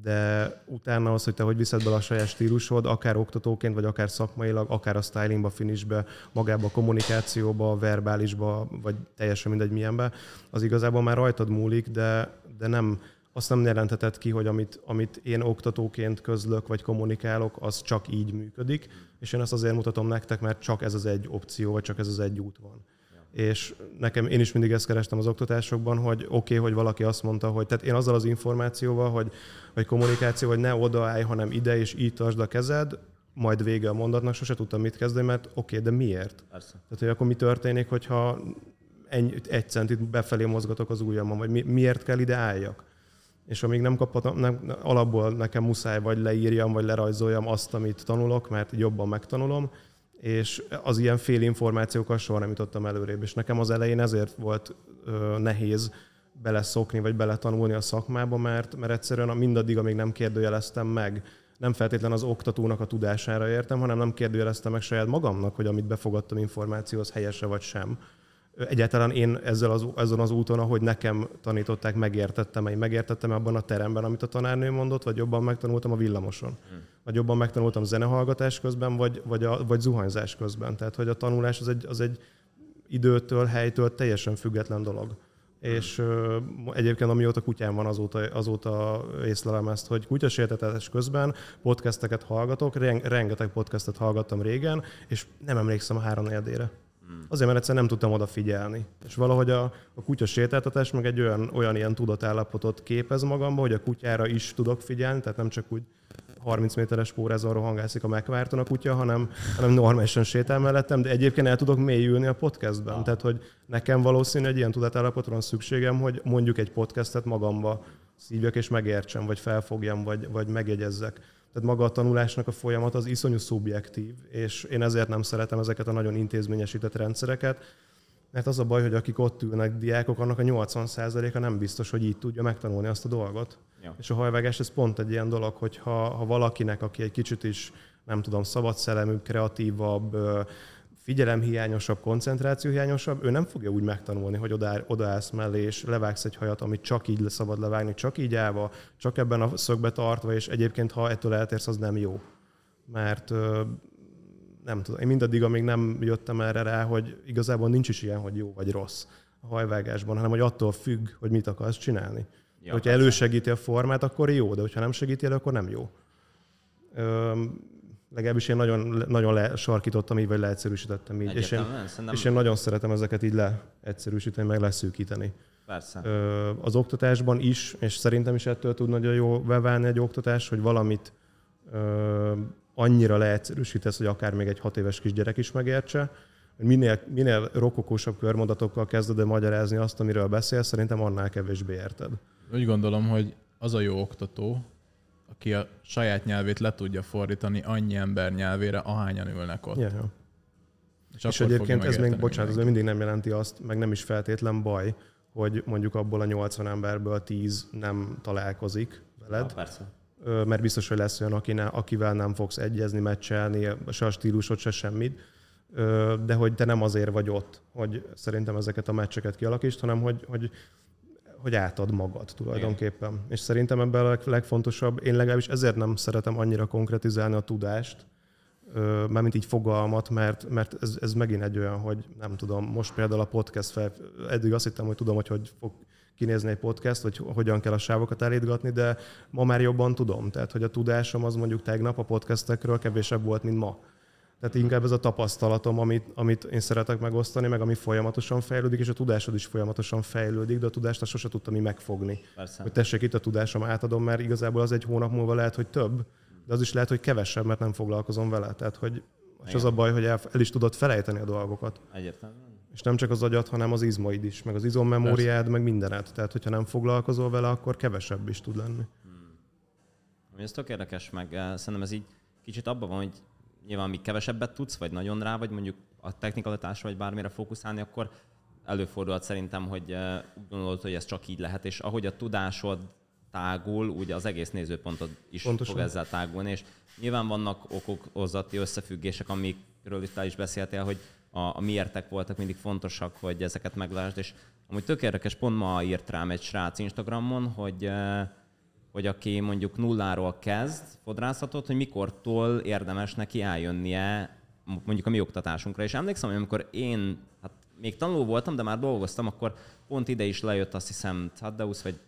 de utána az, hogy te hogy viszed bele a saját stílusod, akár oktatóként, vagy akár szakmailag, akár a stylingba, finishbe, magába a kommunikációba, verbálisba, vagy teljesen mindegy milyenbe, az igazából már rajtad múlik, de, de nem, azt nem jelentetett ki, hogy amit, amit én oktatóként közlök, vagy kommunikálok, az csak így működik, és én ezt azért mutatom nektek, mert csak ez az egy opció, vagy csak ez az egy út van és nekem én is mindig ezt kerestem az oktatásokban, hogy oké, okay, hogy valaki azt mondta, hogy tehát én azzal az információval, hogy, hogy kommunikáció, hogy ne odaállj, hanem ide, és így tartsd a kezed, majd vége a mondatnak, sose tudtam mit kezdeni, mert oké, okay, de miért? Persze. Tehát, hogy akkor mi történik, hogyha egy, egy centit befelé mozgatok az ujjamon, vagy mi, miért kell ide álljak? És amíg nem kaphatom, nem, alapból nekem muszáj vagy leírjam, vagy lerajzoljam azt, amit tanulok, mert jobban megtanulom, és az ilyen fél információkkal soha nem jutottam előrébb. És nekem az elején ezért volt ö, nehéz beleszokni, vagy beletanulni a szakmába, mert, mert egyszerűen mindaddig, amíg nem kérdőjeleztem meg, nem feltétlen az oktatónak a tudására értem, hanem nem kérdőjeleztem meg saját magamnak, hogy amit befogadtam információ, az helyese vagy sem egyáltalán én ezzel az, ezen az úton, ahogy nekem tanították, megértettem, én megértettem abban a teremben, amit a tanárnő mondott, vagy jobban megtanultam a villamoson. Hmm. Vagy jobban megtanultam zenehallgatás közben, vagy, vagy, a, vagy zuhanyzás közben. Tehát, hogy a tanulás az egy, az egy időtől, helytől teljesen független dolog. Hmm. És uh, egyébként amióta kutyám van, azóta, azóta észlelem ezt, hogy kutyasértetés közben podcasteket hallgatok, rengeteg podcastet hallgattam régen, és nem emlékszem a három negyedére. Azért, mert egyszerűen nem tudtam odafigyelni. És valahogy a, a kutya sétáltatás meg egy olyan, olyan ilyen tudatállapotot képez magamba, hogy a kutyára is tudok figyelni, tehát nem csak úgy 30 méteres pórázon rohangászik a megvárton a kutya, hanem, hanem normálisan sétál mellettem, de egyébként el tudok mélyülni a podcastben. Ah. Tehát, hogy nekem valószínű egy ilyen tudatállapotra van szükségem, hogy mondjuk egy podcastet magamba szívjak és megértsem, vagy felfogjam, vagy, vagy megjegyezzek. Tehát maga a tanulásnak a folyamat az iszonyú szubjektív, és én ezért nem szeretem ezeket a nagyon intézményesített rendszereket, mert az a baj, hogy akik ott ülnek, diákok, annak a 80%-a nem biztos, hogy így tudja megtanulni azt a dolgot. Ja. És a hajvágás ez pont egy ilyen dolog, hogy ha, ha valakinek, aki egy kicsit is, nem tudom, szabad szellemű, kreatívabb, figyelemhiányosabb, koncentrációhiányosabb, ő nem fogja úgy megtanulni, hogy oda, odaállsz mellé, és levágsz egy hajat, amit csak így szabad levágni, csak így állva, csak ebben a szögbe tartva, és egyébként, ha ettől eltérsz, az nem jó. Mert nem tudom, én mindaddig, amíg nem jöttem erre rá, hogy igazából nincs is ilyen, hogy jó vagy rossz a hajvágásban, hanem hogy attól függ, hogy mit akarsz csinálni. Ja, hogyha elősegíti a formát, akkor jó, de hogyha nem segíti el, akkor nem jó legalábbis én nagyon, nagyon lesarkítottam így, vagy leegyszerűsítettem így. És én, szerintem... és én nagyon szeretem ezeket így leegyszerűsíteni, meg leszűkíteni. Persze. Az oktatásban is, és szerintem is ettől tud nagyon jó válni egy oktatás, hogy valamit annyira leegyszerűsítesz, hogy akár még egy hat éves kisgyerek is megértse, minél, minél rokokósabb körmondatokkal kezded el magyarázni azt, amiről beszélsz, szerintem annál kevésbé érted. Úgy gondolom, hogy az a jó oktató, aki a saját nyelvét le tudja fordítani annyi ember nyelvére, ahányan ülnek ott. Yeah. És, és egyébként ez még, bocsánat, ez mindig nem jelenti azt, meg nem is feltétlen baj, hogy mondjuk abból a 80 emberből 10 nem találkozik veled. Ja, persze. Mert biztos, hogy lesz olyan, akine, akivel nem fogsz egyezni, meccselni, se a stílusot, se semmit. De hogy te nem azért vagy ott, hogy szerintem ezeket a meccseket kialakítsd, hanem hogy, hogy hogy átad magad tulajdonképpen. Igen. És szerintem ebben a legfontosabb, én legalábbis ezért nem szeretem annyira konkretizálni a tudást, mint így fogalmat, mert, mert ez, ez megint egy olyan, hogy nem tudom, most például a podcast fel, eddig azt hittem, hogy tudom, hogy hogy fog kinézni egy podcast, vagy hogyan kell a sávokat elítgatni, de ma már jobban tudom. Tehát, hogy a tudásom az mondjuk tegnap a podcastekről kevésebb volt, mint ma. Tehát inkább ez a tapasztalatom, amit, amit én szeretek megosztani, meg ami folyamatosan fejlődik, és a tudásod is folyamatosan fejlődik, de a tudást azt sose tudtam mi megfogni. Persze. Hogy tessék, itt a tudásom, átadom, mert igazából az egy hónap múlva lehet, hogy több, de az is lehet, hogy kevesebb, mert nem foglalkozom vele. Tehát, hogy és az a baj, hogy el, el is tudod felejteni a dolgokat. Egyértelműen. És nem csak az agyat, hanem az izmaid is, meg az izommemóriád, meg mindenet. Tehát, hogyha nem foglalkozol vele, akkor kevesebb is tud lenni. Ami ez tök érdekes, meg eh, szerintem ez így kicsit abban van, hogy nyilván még kevesebbet tudsz, vagy nagyon rá vagy mondjuk a technikalitásra, vagy bármire fókuszálni, akkor előfordulhat szerintem, hogy eh, úgy gondolod, hogy ez csak így lehet, és ahogy a tudásod tágul, úgy az egész nézőpontod is Pontosan. fog ezzel tágulni, és nyilván vannak okozati összefüggések, amikről itt is beszéltél, hogy a, a miértek voltak mindig fontosak, hogy ezeket meglásd, és amúgy tök érdekes, pont ma írt rám egy srác Instagramon, hogy eh, hogy aki mondjuk nulláról kezd fodrászatot, hogy mikortól érdemes neki eljönnie mondjuk a mi oktatásunkra. És emlékszem, hogy amikor én hát még tanuló voltam, de már dolgoztam, akkor pont ide is lejött azt hiszem Taddeusz, vagy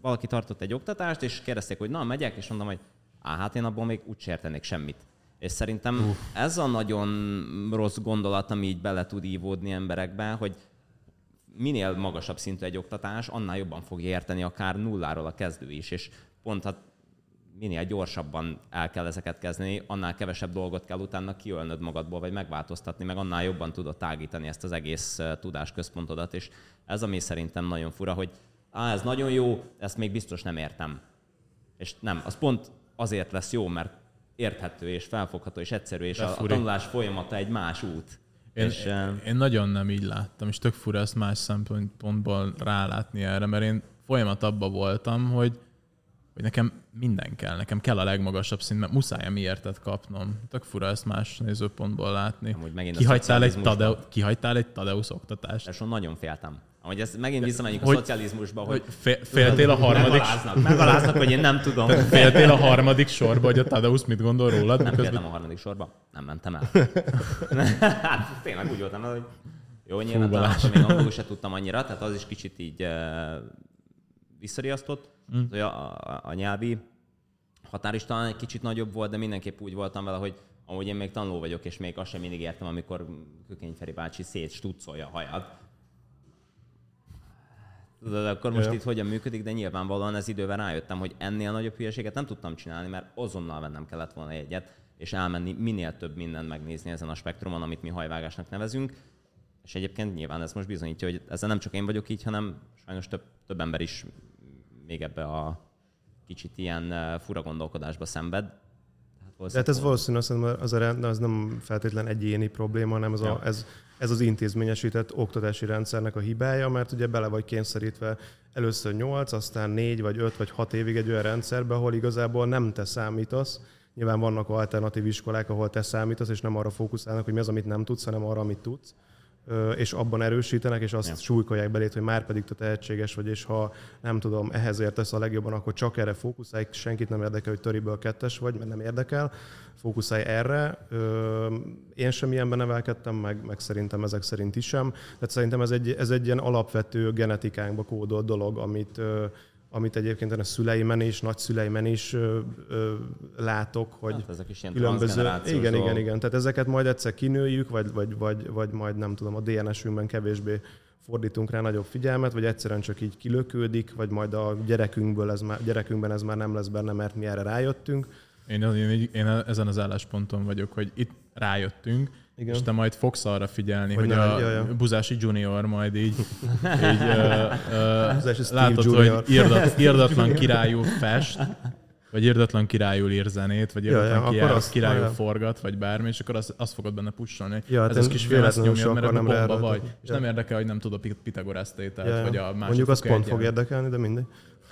valaki tartott egy oktatást, és kérdezték, hogy na, megyek, és mondom, hogy á, hát én abból még úgy értenék semmit. És szerintem uh. ez a nagyon rossz gondolat, ami így bele tud ívódni emberekbe, hogy minél magasabb szintű egy oktatás, annál jobban fogja érteni akár nulláról a kezdő is, és pont hát minél gyorsabban el kell ezeket kezdeni, annál kevesebb dolgot kell utána kiölnöd magadból, vagy megváltoztatni, meg annál jobban tudod tágítani ezt az egész tudásközpontodat, és ez ami szerintem nagyon fura, hogy á, ez nagyon jó, ezt még biztos nem értem. És nem, az pont azért lesz jó, mert érthető és felfogható és egyszerű, és a, a tanulás folyamata egy más út. Én, és, én nagyon nem így láttam, és tök fura ezt más szempontból rálátni erre, mert én folyamat abba voltam, hogy, hogy nekem minden kell, nekem kell a legmagasabb szint, mert muszáj mi értet kapnom. Tök fura ezt más nézőpontból látni. kihagytál, egy Tadeu, kihagytál egy Tadeusz oktatást. És nagyon féltem. Ahogy ez megint visszamegyünk a szocializmusba, hogy, hogy féltél a harmadik... Megaláznak, megaláznak, hogy én nem tudom. Féltél a harmadik sorba, hogy a Tadeusz mit gondol rólad? Nem féltem a harmadik sorba, nem mentem el. hát tényleg úgy voltam, hogy jó, nyilván akkor még angolul se tudtam annyira, tehát az is kicsit így uh, visszariasztott, mm. hogy a, a, a nyelvi határ is talán egy kicsit nagyobb volt, de mindenképp úgy voltam vele, hogy ahogy én még tanuló vagyok, és még azt sem mindig értem, amikor Kökény Feri bácsi szétstucolja a hajat, Tudod, akkor most ja. itt hogyan működik, de nyilvánvalóan ez idővel rájöttem, hogy ennél nagyobb hülyeséget nem tudtam csinálni, mert azonnal vennem kellett volna egyet, és elmenni minél több mindent megnézni ezen a spektrumon, amit mi hajvágásnak nevezünk. És egyébként nyilván ez most bizonyítja, hogy ezzel nem csak én vagyok így, hanem sajnos több, több ember is még ebbe a kicsit ilyen fura gondolkodásba szenved. Tehát, hát ez valószínűleg az, a, az nem feltétlen egyéni probléma, hanem ez, ja. a, ez ez az intézményesített oktatási rendszernek a hibája, mert ugye bele vagy kényszerítve először 8, aztán 4 vagy 5 vagy 6 évig egy olyan rendszerbe, ahol igazából nem te számítasz. Nyilván vannak alternatív iskolák, ahol te számítasz, és nem arra fókuszálnak, hogy mi az, amit nem tudsz, hanem arra, amit tudsz és abban erősítenek, és azt ja. súlykolják belét, hogy már pedig te tehetséges vagy, és ha nem tudom, ehhez értesz a legjobban, akkor csak erre fókuszálj, senkit nem érdekel, hogy töriből kettes vagy, mert nem érdekel, fókuszálj erre. Én sem ilyenben nevelkedtem, meg, meg szerintem ezek szerint is sem. Tehát szerintem ez egy, ez egy ilyen alapvető genetikánkba kódolt dolog, amit amit egyébként a szüleimen is, nagyszüleimen is ö, ö, látok, hogy hát ezek is ilyen különböző... Igen, igen, igen. Tehát ezeket majd egyszer kinőjük, vagy, vagy, vagy, vagy majd nem tudom, a DNS-ünkben kevésbé fordítunk rá nagyobb figyelmet, vagy egyszerűen csak így kilökődik, vagy majd a gyerekünkből ez már, gyerekünkben ez már nem lesz benne, mert mi erre rájöttünk. Én, én, én ezen az állásponton vagyok, hogy itt rájöttünk, igen. és te majd fogsz arra figyelni, hogy, hogy a ja, ja. Buzási Junior majd így, így uh, uh, látod, junior. hogy irdat, irdatlan királyú fest, vagy irdatlan királyul ír zenét, vagy irdatlan ja, ja, királyul, azt, királyul ja. forgat, vagy bármi, és akkor azt, azt fogod benne pusolni. Ja, ez az kis film ezt nyomja, mert ebben bomba vagy. És ja. nem érdekel, hogy nem tudod a Pitagorász tételt, ja, ja. vagy a másik Mondjuk az pont fog érdekelni, de mindegy.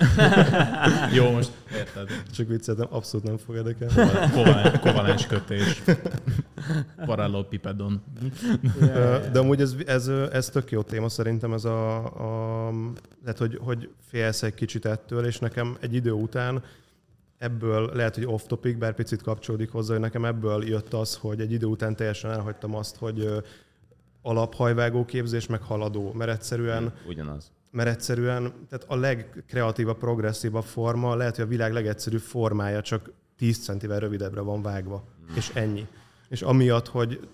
Jó, most érted. Csak vicceltem, abszolút nem fog érdekelni. Kovalens kötés. Parallelopipedon. De amúgy ez, ez, ez tök jó téma szerintem, ez a, a lehet, hogy, hogy félsz egy kicsit ettől, és nekem egy idő után ebből lehet, hogy off-topic, bár picit kapcsolódik hozzá, hogy nekem ebből jött az, hogy egy idő után teljesen elhagytam azt, hogy alaphajvágó képzés, meg haladó, mert egyszerűen... Ugyanaz mert egyszerűen tehát a legkreatívabb, progresszívabb forma lehet, hogy a világ legegyszerűbb formája csak 10 centivel rövidebbre van vágva, mm. és ennyi. És amiatt, hogy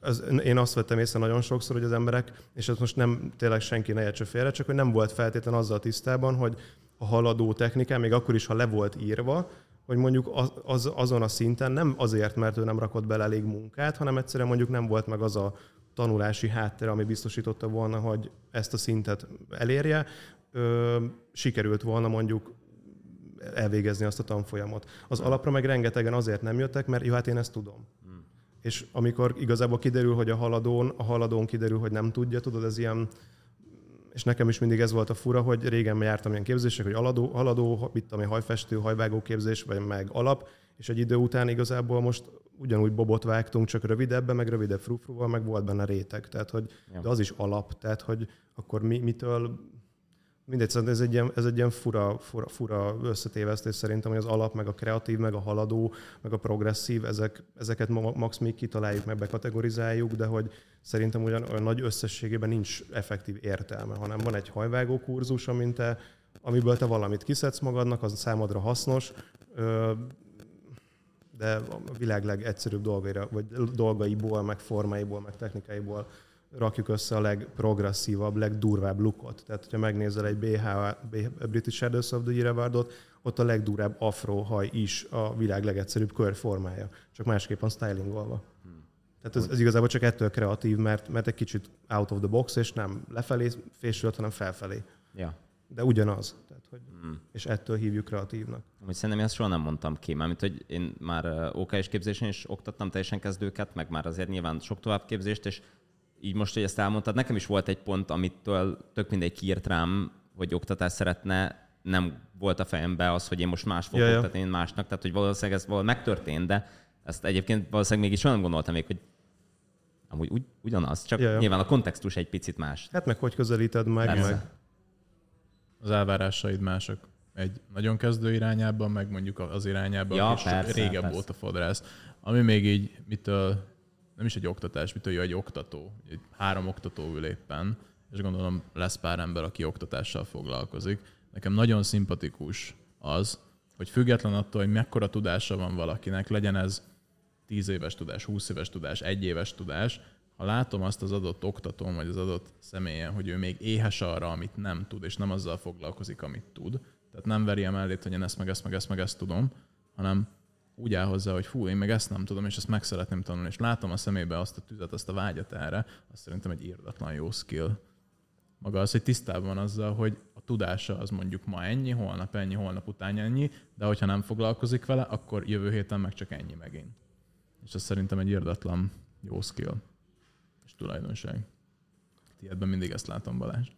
az, én azt vettem észre nagyon sokszor, hogy az emberek, és ez most nem tényleg senki ne értse félre, csak hogy nem volt feltétlen azzal tisztában, hogy a haladó technikán, még akkor is, ha le volt írva, hogy mondjuk az, az, azon a szinten nem azért, mert ő nem rakott bele elég munkát, hanem egyszerűen mondjuk nem volt meg az a tanulási háttere, ami biztosította volna, hogy ezt a szintet elérje, ö, sikerült volna mondjuk elvégezni azt a tanfolyamot. Az alapra meg rengetegen azért nem jöttek, mert jó, hát én ezt tudom. Hmm. És amikor igazából kiderül, hogy a haladón, a haladón kiderül, hogy nem tudja, tudod, ez ilyen, és nekem is mindig ez volt a fura, hogy régen jártam ilyen képzések, hogy aladó, haladó, mit tudom, hajfestő, hajvágó képzés, vagy meg alap, és egy idő után igazából most ugyanúgy bobot vágtunk, csak rövidebben, meg rövidebb frufruval, meg volt benne réteg. Tehát, hogy, ja. de az is alap, tehát, hogy akkor mi, mitől Mindegy, szóval ez egy ilyen, ez egy ilyen fura, fura, fura összetévesztés szerintem, hogy az alap, meg a kreatív, meg a haladó, meg a progresszív, ezek, ezeket max még kitaláljuk, meg bekategorizáljuk, de hogy szerintem ugyan olyan nagy összességében nincs effektív értelme, hanem van egy hajvágó kurzus, amint te, amiből te valamit kiszedsz magadnak, az számodra hasznos, de a világ legegyszerűbb dolgaira, vagy dolgaiból, meg formáiból, meg technikáiból rakjuk össze a legprogresszívabb, legdurvább lukot. Tehát, hogyha megnézel egy BH, British Shadows of the Year Awardot, ott a legdurább afro haj is a világ legegyszerűbb körformája, csak másképp van stylingolva. Hmm. Tehát ez, ez igazából csak ettől kreatív, mert, mert egy kicsit out of the box, és nem lefelé fésült, hanem felfelé. Ja. De ugyanaz. Tehát, hogy, hmm. És ettől hívjuk kreatívnak. Amúgy szerintem én ezt soha nem mondtam ki, mert hogy én már OK-s képzésen is oktattam teljesen kezdőket, meg már azért nyilván sok továbbképzést, és így most, hogy ezt elmondtad, nekem is volt egy pont, amitől tök mindegy kiírt rám, hogy oktatást szeretne, nem volt a fejembe az, hogy én most más fogok ja, oktatni, én másnak, tehát hogy valószínűleg ez valahol megtörtént, de ezt egyébként valószínűleg mégis nem gondoltam még, hogy amúgy ugy, ugyanaz, csak ja, ja. nyilván a kontextus egy picit más. Hát meg hogy közelíted meg, Persze. meg. Az elvárásaid mások. Egy nagyon kezdő irányában, meg mondjuk az irányában, ja, és persze, régebb persze. volt a fodrász. Ami még így, mitől nem is egy oktatás, mint egy oktató, egy három oktató ül éppen, és gondolom lesz pár ember, aki oktatással foglalkozik. Nekem nagyon szimpatikus az, hogy független attól, hogy mekkora tudása van valakinek, legyen ez 10 éves tudás, 20 éves tudás, egy éves tudás, ha látom azt az adott oktatón, vagy az adott személyen, hogy ő még éhes arra, amit nem tud, és nem azzal foglalkozik, amit tud, tehát nem veri emellét, hogy én ezt meg ezt meg ezt meg ezt tudom, hanem úgy áll hozzá, hogy fú, én meg ezt nem tudom, és ezt meg szeretném tanulni, és látom a szemébe azt a tüzet, azt a vágyat erre, azt szerintem egy írdatlan jó skill. Maga az, hogy tisztában van azzal, hogy a tudása az mondjuk ma ennyi, holnap ennyi, holnap után ennyi, de hogyha nem foglalkozik vele, akkor jövő héten meg csak ennyi megint. És ez szerintem egy írdatlan jó skill és tulajdonság. Tiedben mindig ezt látom, Balázs.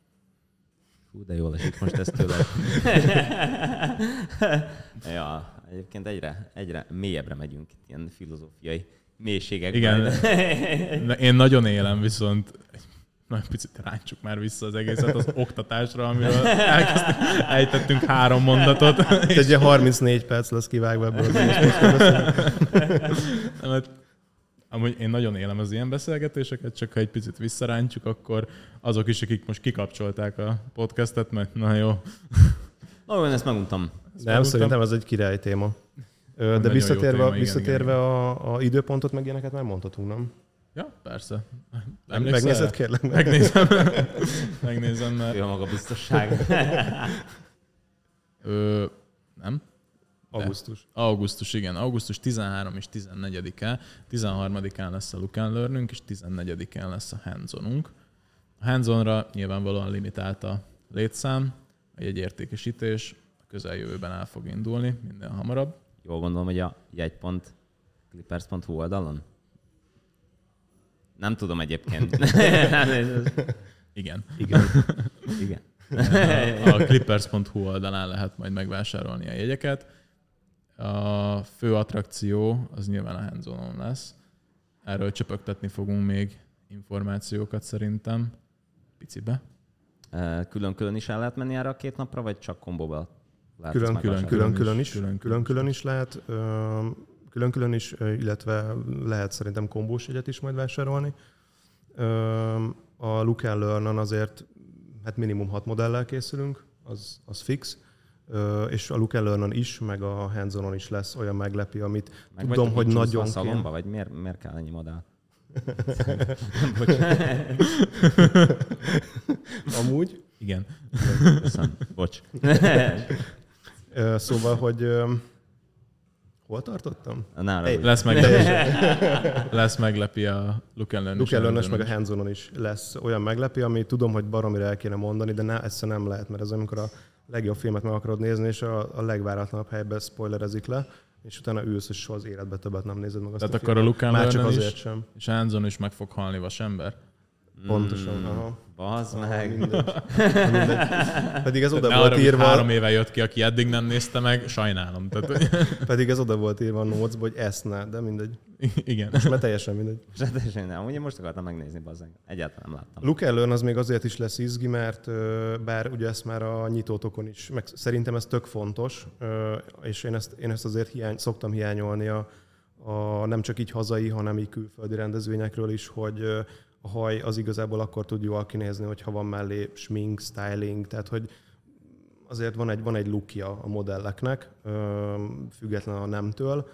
Hú, de jól esik most ezt tőle. ja, egyébként egyre, egyre mélyebbre megyünk itt ilyen filozófiai mélységekben. Igen, én nagyon élem, viszont nagyon picit ráncsuk már vissza az egészet az oktatásra, amiről elkezdtünk, ejtettünk három mondatot. Egy 34 perc lesz kivágva ebből az egész Amúgy én nagyon élem az ilyen beszélgetéseket, csak ha egy picit visszarántjuk, akkor azok is, akik most kikapcsolták a podcastet, mert na jó. Na, én ezt meguntam. Ezt Nem, szerintem ez egy király téma. Ö, de visszatérve, téma, visszatérve igen, a, a, időpontot, meg ilyeneket már mondhatunk, nem? Ja, persze. Emlékszel? Megnézed, kérlek? Meg. Megnézem. Megnézem, mert... Jó maga biztosság. Ö, nem? Augusztus. De. Augusztus, igen. Augusztus 13 és 14-e. 13-án lesz a Look and és 14-én lesz a hands-onunk. A hands nyilvánvalóan limitált a létszám, egy értékesítés, a közeljövőben el fog indulni, minden hamarabb. Jól gondolom, hogy a jegypont clippers.hu oldalon? Nem tudom egyébként. Igen. Igen. Igen. A, a clippers.hu oldalán lehet majd megvásárolni a jegyeket. A fő attrakció az nyilván a hands lesz. Erről csöpögtetni fogunk még információkat szerintem. Picibe. Külön-külön is el lehet menni erre a két napra, vagy csak kombóba Külön-külön külön, is, külön-külön is lehet, külön-külön is, illetve lehet szerintem kombós egyet is majd vásárolni. A Look Learn azért hát minimum hat modellel készülünk, az, az fix és a Look Learn is, meg a hands is lesz olyan meglepi, amit meg tudom, hogy nagyon... Szalomba, vagy miért, miért kell ennyi modell? Amúgy? Igen. Köszönöm. Bocs. szóval, hogy Hol tartottam? Egy- nem. Lesz, meglepi, lesz meglepi a Luke Learn Luke Learn-ös meg a hands is lesz olyan meglepi, ami tudom, hogy baromira el kéne mondani, de ne, ezt nem lehet, mert ez amikor a legjobb filmet meg akarod nézni, és a, a legváratlanabb helyben spoilerezik le, és utána ülsz, és soha az életbe többet nem nézed meg azt Tehát a akkor a. Luke Már csak azért is, sem. és Hanzon is meg fog halni vasember. Pontosan, aha. Bazd meg. mindegy. mindegy. Pedig ez oda Ne volt írva, három éve jött ki, aki eddig nem nézte meg, sajnálom. Tehát, pedig ez oda volt írva a notes hogy ezt ne, de mindegy. igen. Most már teljesen mindegy. Rendesen nem. Ugye most akartam megnézni, bazzeg. Egyáltalán nem láttam. Luke Learn az még azért is lesz izgi, mert bár ugye ezt már a nyitótokon is, meg szerintem ez tök fontos, és én ezt, én ezt azért hiány, szoktam hiányolni a, a, nem csak így hazai, hanem így külföldi rendezvényekről is, hogy a haj az igazából akkor tud jól kinézni, hogyha van mellé smink, styling, tehát hogy azért van egy, van egy lookja a modelleknek, független a nemtől.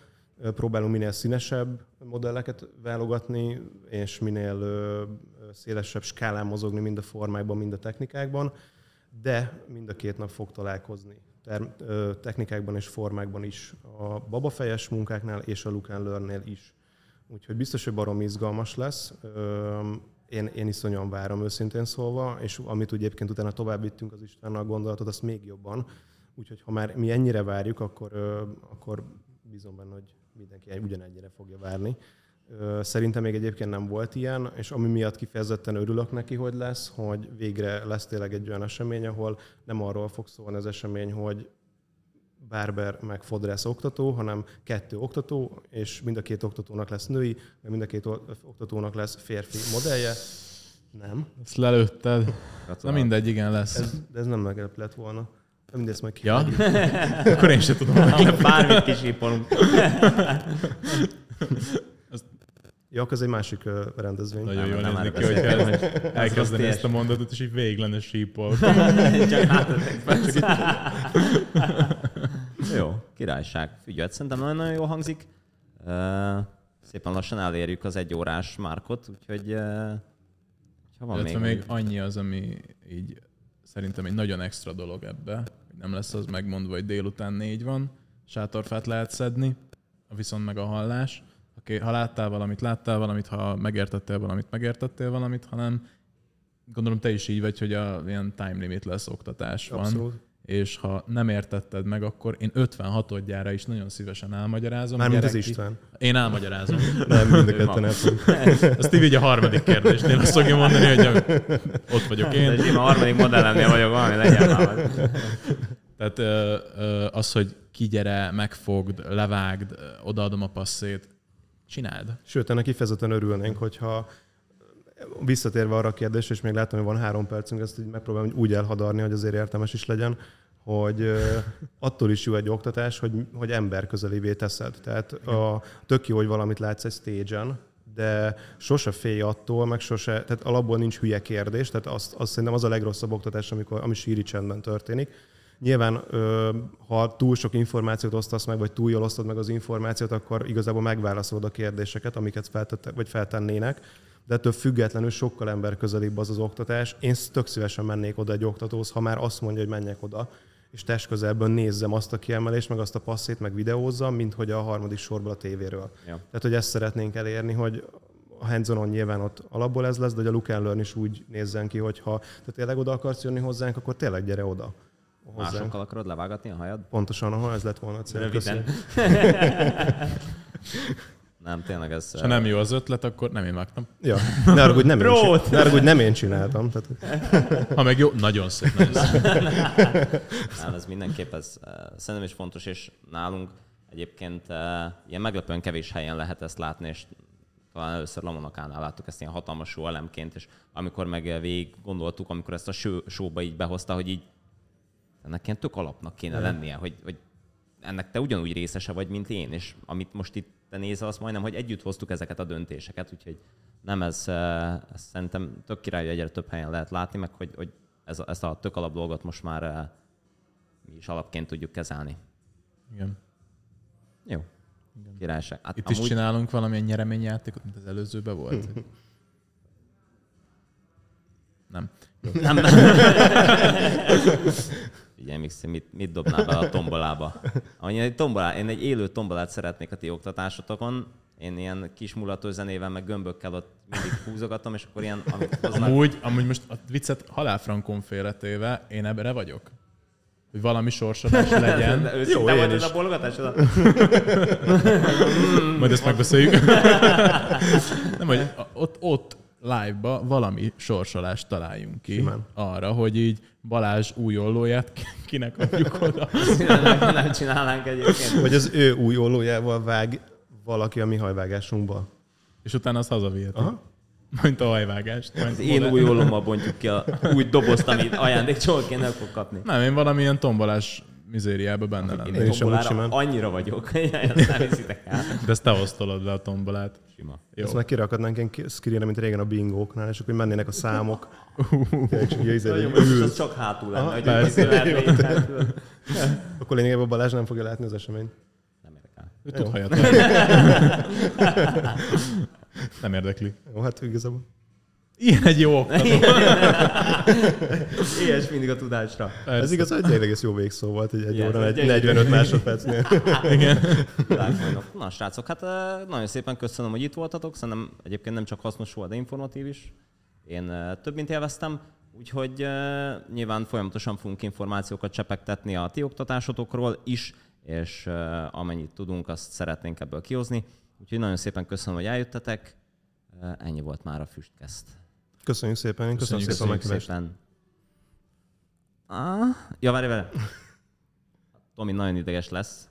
Próbálunk minél színesebb modelleket válogatni, és minél szélesebb skálán mozogni mind a formákban, mind a technikákban, de mind a két nap fog találkozni ö, technikákban és formákban is a babafejes munkáknál és a Look and Learn-nél is. Úgyhogy biztos, hogy barom izgalmas lesz. Én, én iszonyan várom őszintén szólva, és amit úgy egyébként utána tovább vittünk az a gondolatot, azt még jobban. Úgyhogy ha már mi ennyire várjuk, akkor, akkor bízom benne, hogy mindenki ugyanennyire fogja várni. Szerintem még egyébként nem volt ilyen, és ami miatt kifejezetten örülök neki, hogy lesz, hogy végre lesz tényleg egy olyan esemény, ahol nem arról fog szólni az esemény, hogy Barber meg fodrász oktató, hanem kettő oktató, és mind a két oktatónak lesz női, meg mind a két oktatónak lesz férfi modellje. Nem. Ezt lelőtted. Na Gratulálok. mindegy, igen, lesz. Ez, de ez nem meglep lett volna. De mindezt majd Ja? Akkor én sem tudom. Bármit kisípolunk. Ja, ez egy másik ö, rendezvény. Nagyon jól nem néznek ki, hogyha elkezdeni az ezt a mondatot, és így végig lenne sípol. Csak persze. Jó, királyság. Figyelj, szerintem nagyon-nagyon jól hangzik. Szépen lassan elérjük az egy órás márkot, úgyhogy ha van Illetve még, még annyi az, ami így szerintem egy nagyon extra dolog ebbe, hogy nem lesz az megmondva, hogy délután négy van, sátorfát lehet szedni, viszont meg a hallás. Oké, ha láttál valamit, láttál valamit, ha megértettél valamit, megértettél valamit, hanem gondolom te is így vagy, hogy a ilyen time limit lesz oktatás van. És ha nem értetted meg, akkor én 56-odjára is nagyon szívesen elmagyarázom. Mármint az István. Én elmagyarázom. Nem, mind a ketten tudunk. Azt így a harmadik kérdésnél azt fogja mondani, hogy ott vagyok De én. sima harmadik modellemnél vagyok, valami legyen már. Tehát az, hogy kigyere, megfogd, levágd, odaadom a passzét, csináld. Sőt, ennek kifejezetten örülnénk, hogyha visszatérve arra a kérdésre, és még látom, hogy van három percünk, ezt így megpróbálom úgy elhadarni, hogy azért értelmes is legyen, hogy attól is jó egy oktatás, hogy, hogy ember közelévé teszed. Tehát a, tök jó, hogy valamit látsz egy stage-en, de sose félj attól, meg sose, tehát alapból nincs hülye kérdés, tehát azt, azt szerintem az a legrosszabb oktatás, amikor, ami síri csendben történik. Nyilván, ha túl sok információt osztasz meg, vagy túl jól osztod meg az információt, akkor igazából megválaszolod a kérdéseket, amiket feltettek, vagy feltennének. De ettől függetlenül sokkal ember közelébb az az oktatás. Én tök szívesen mennék oda egy oktatóhoz, ha már azt mondja, hogy menjek oda, és test közelből nézzem azt a kiemelést, meg azt a passzét, meg videózzam, mint hogy a harmadik sorból a tévéről. Ja. Tehát, hogy ezt szeretnénk elérni, hogy a hands nyilván ott alapból ez lesz, de hogy a and Learn is úgy nézzen ki, hogy ha te tényleg oda akarsz jönni hozzánk, akkor tényleg gyere oda. Hozzánk. Másokkal akarod levágatni a hajad? Pontosan, ahol ez lett volna a cél. Röviden. Nem, tényleg ez... Ha nem jó az ötlet, akkor nem én vágtam. Ja, ne haragudj, nem, én, Brót! csi- ne haragudj, nem én csináltam. Tehát, Ha meg jó, nagyon szép, nagyon szép. Nem, ez mindenképp ez eh, szerintem is fontos, és nálunk egyébként eh, ilyen meglepően kevés helyen lehet ezt látni, és talán először Lamonakánál láttuk ezt ilyen hatalmas show elemként, és amikor meg végig gondoltuk, amikor ezt a showba így behozta, hogy így ennek ilyen tök alapnak kéne lennie, hogy, hogy ennek te ugyanúgy részese vagy, mint én, és amit most itt te nézel, azt majdnem, hogy együtt hoztuk ezeket a döntéseket, úgyhogy nem ez, eh, ez szerintem tök király, hogy egyre több helyen lehet látni, meg hogy, hogy ez a, ezt a tök alap dolgot most már eh, mi is alapként tudjuk kezelni. Igen. Jó. Királyság. Hát Itt is csinálunk valamilyen nyereményjátékot, mint az előzőben volt. Nem. Nem, nem. Figyelj, Mixi, mit, mit dobnál bele a tombolába? Annyi, egy tombolá, én egy élő tombolát szeretnék a ti oktatásotokon. Én ilyen kis mulató zenével, meg gömbökkel ott mindig húzogatom, és akkor ilyen, hoznak. Amúgy, amúgy most a viccet halálfrankon félretéve, én ebbre vagyok. Hogy valami sorsolás legyen. De Jó, én is. a bologatás? A... Majd ezt megbeszéljük. Nem, hogy ott, ott live-ba valami sorsolást találjunk ki Simán. arra, hogy így Balázs új ollóját ki- kinek adjuk oda. nem, nem csinálnánk egyébként. Vagy az ő új ollójával vág valaki a mi hajvágásunkba. És utána azt hazaviheti. Aha. Mint a hajvágást. Majd Az én új ollommal bontjuk ki a új dobozt, amit ajándékcsolként el fog kapni. Nem, én valamilyen tombolás mizériába benne Én lennék. Én egy is annyira vagyok, hogy nem hiszitek el. De ezt te osztolod le a tombolát. Sima. Jó. Ezt meg kirakadnánk ilyen screenre, mint régen a bingóknál, és akkor mennének a számok. Csak izé, most ülsz. az csak hátul lenne, Aha, persze. hátul. Akkor lényegében Balázs nem fogja látni az eseményt. Nem érdekel. Ő tud hajat. Nem érdekli. Jó, hát igazából. Ilyen egy jó oktató. Éhes mindig a tudásra. Ez igaz, hogy tényleg ez jó végszó volt, hogy egy Igen, óra, egy gyönyörű. 45 másodpercnél. Igen. Na, srácok, hát nagyon szépen köszönöm, hogy itt voltatok. Szerintem egyébként nem csak hasznos volt, de informatív is. Én több mint élveztem, úgyhogy nyilván folyamatosan fogunk információkat csepegtetni a ti oktatásotokról is, és amennyit tudunk, azt szeretnénk ebből kihozni. Úgyhogy nagyon szépen köszönöm, hogy eljöttetek. Ennyi volt már a Füstkeszt. Köszönjük szépen, én köszönöm Köszönjük szépen a Köszönjük meghívást. szépen. Ah, ja, várj, várj. Tomi nagyon ideges lesz.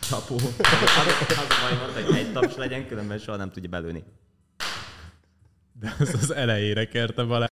Csapó. Az, az a baj, mondta, hogy egy taps legyen, különben soha nem tudja belőni. De ez az elejére kérte Balázs.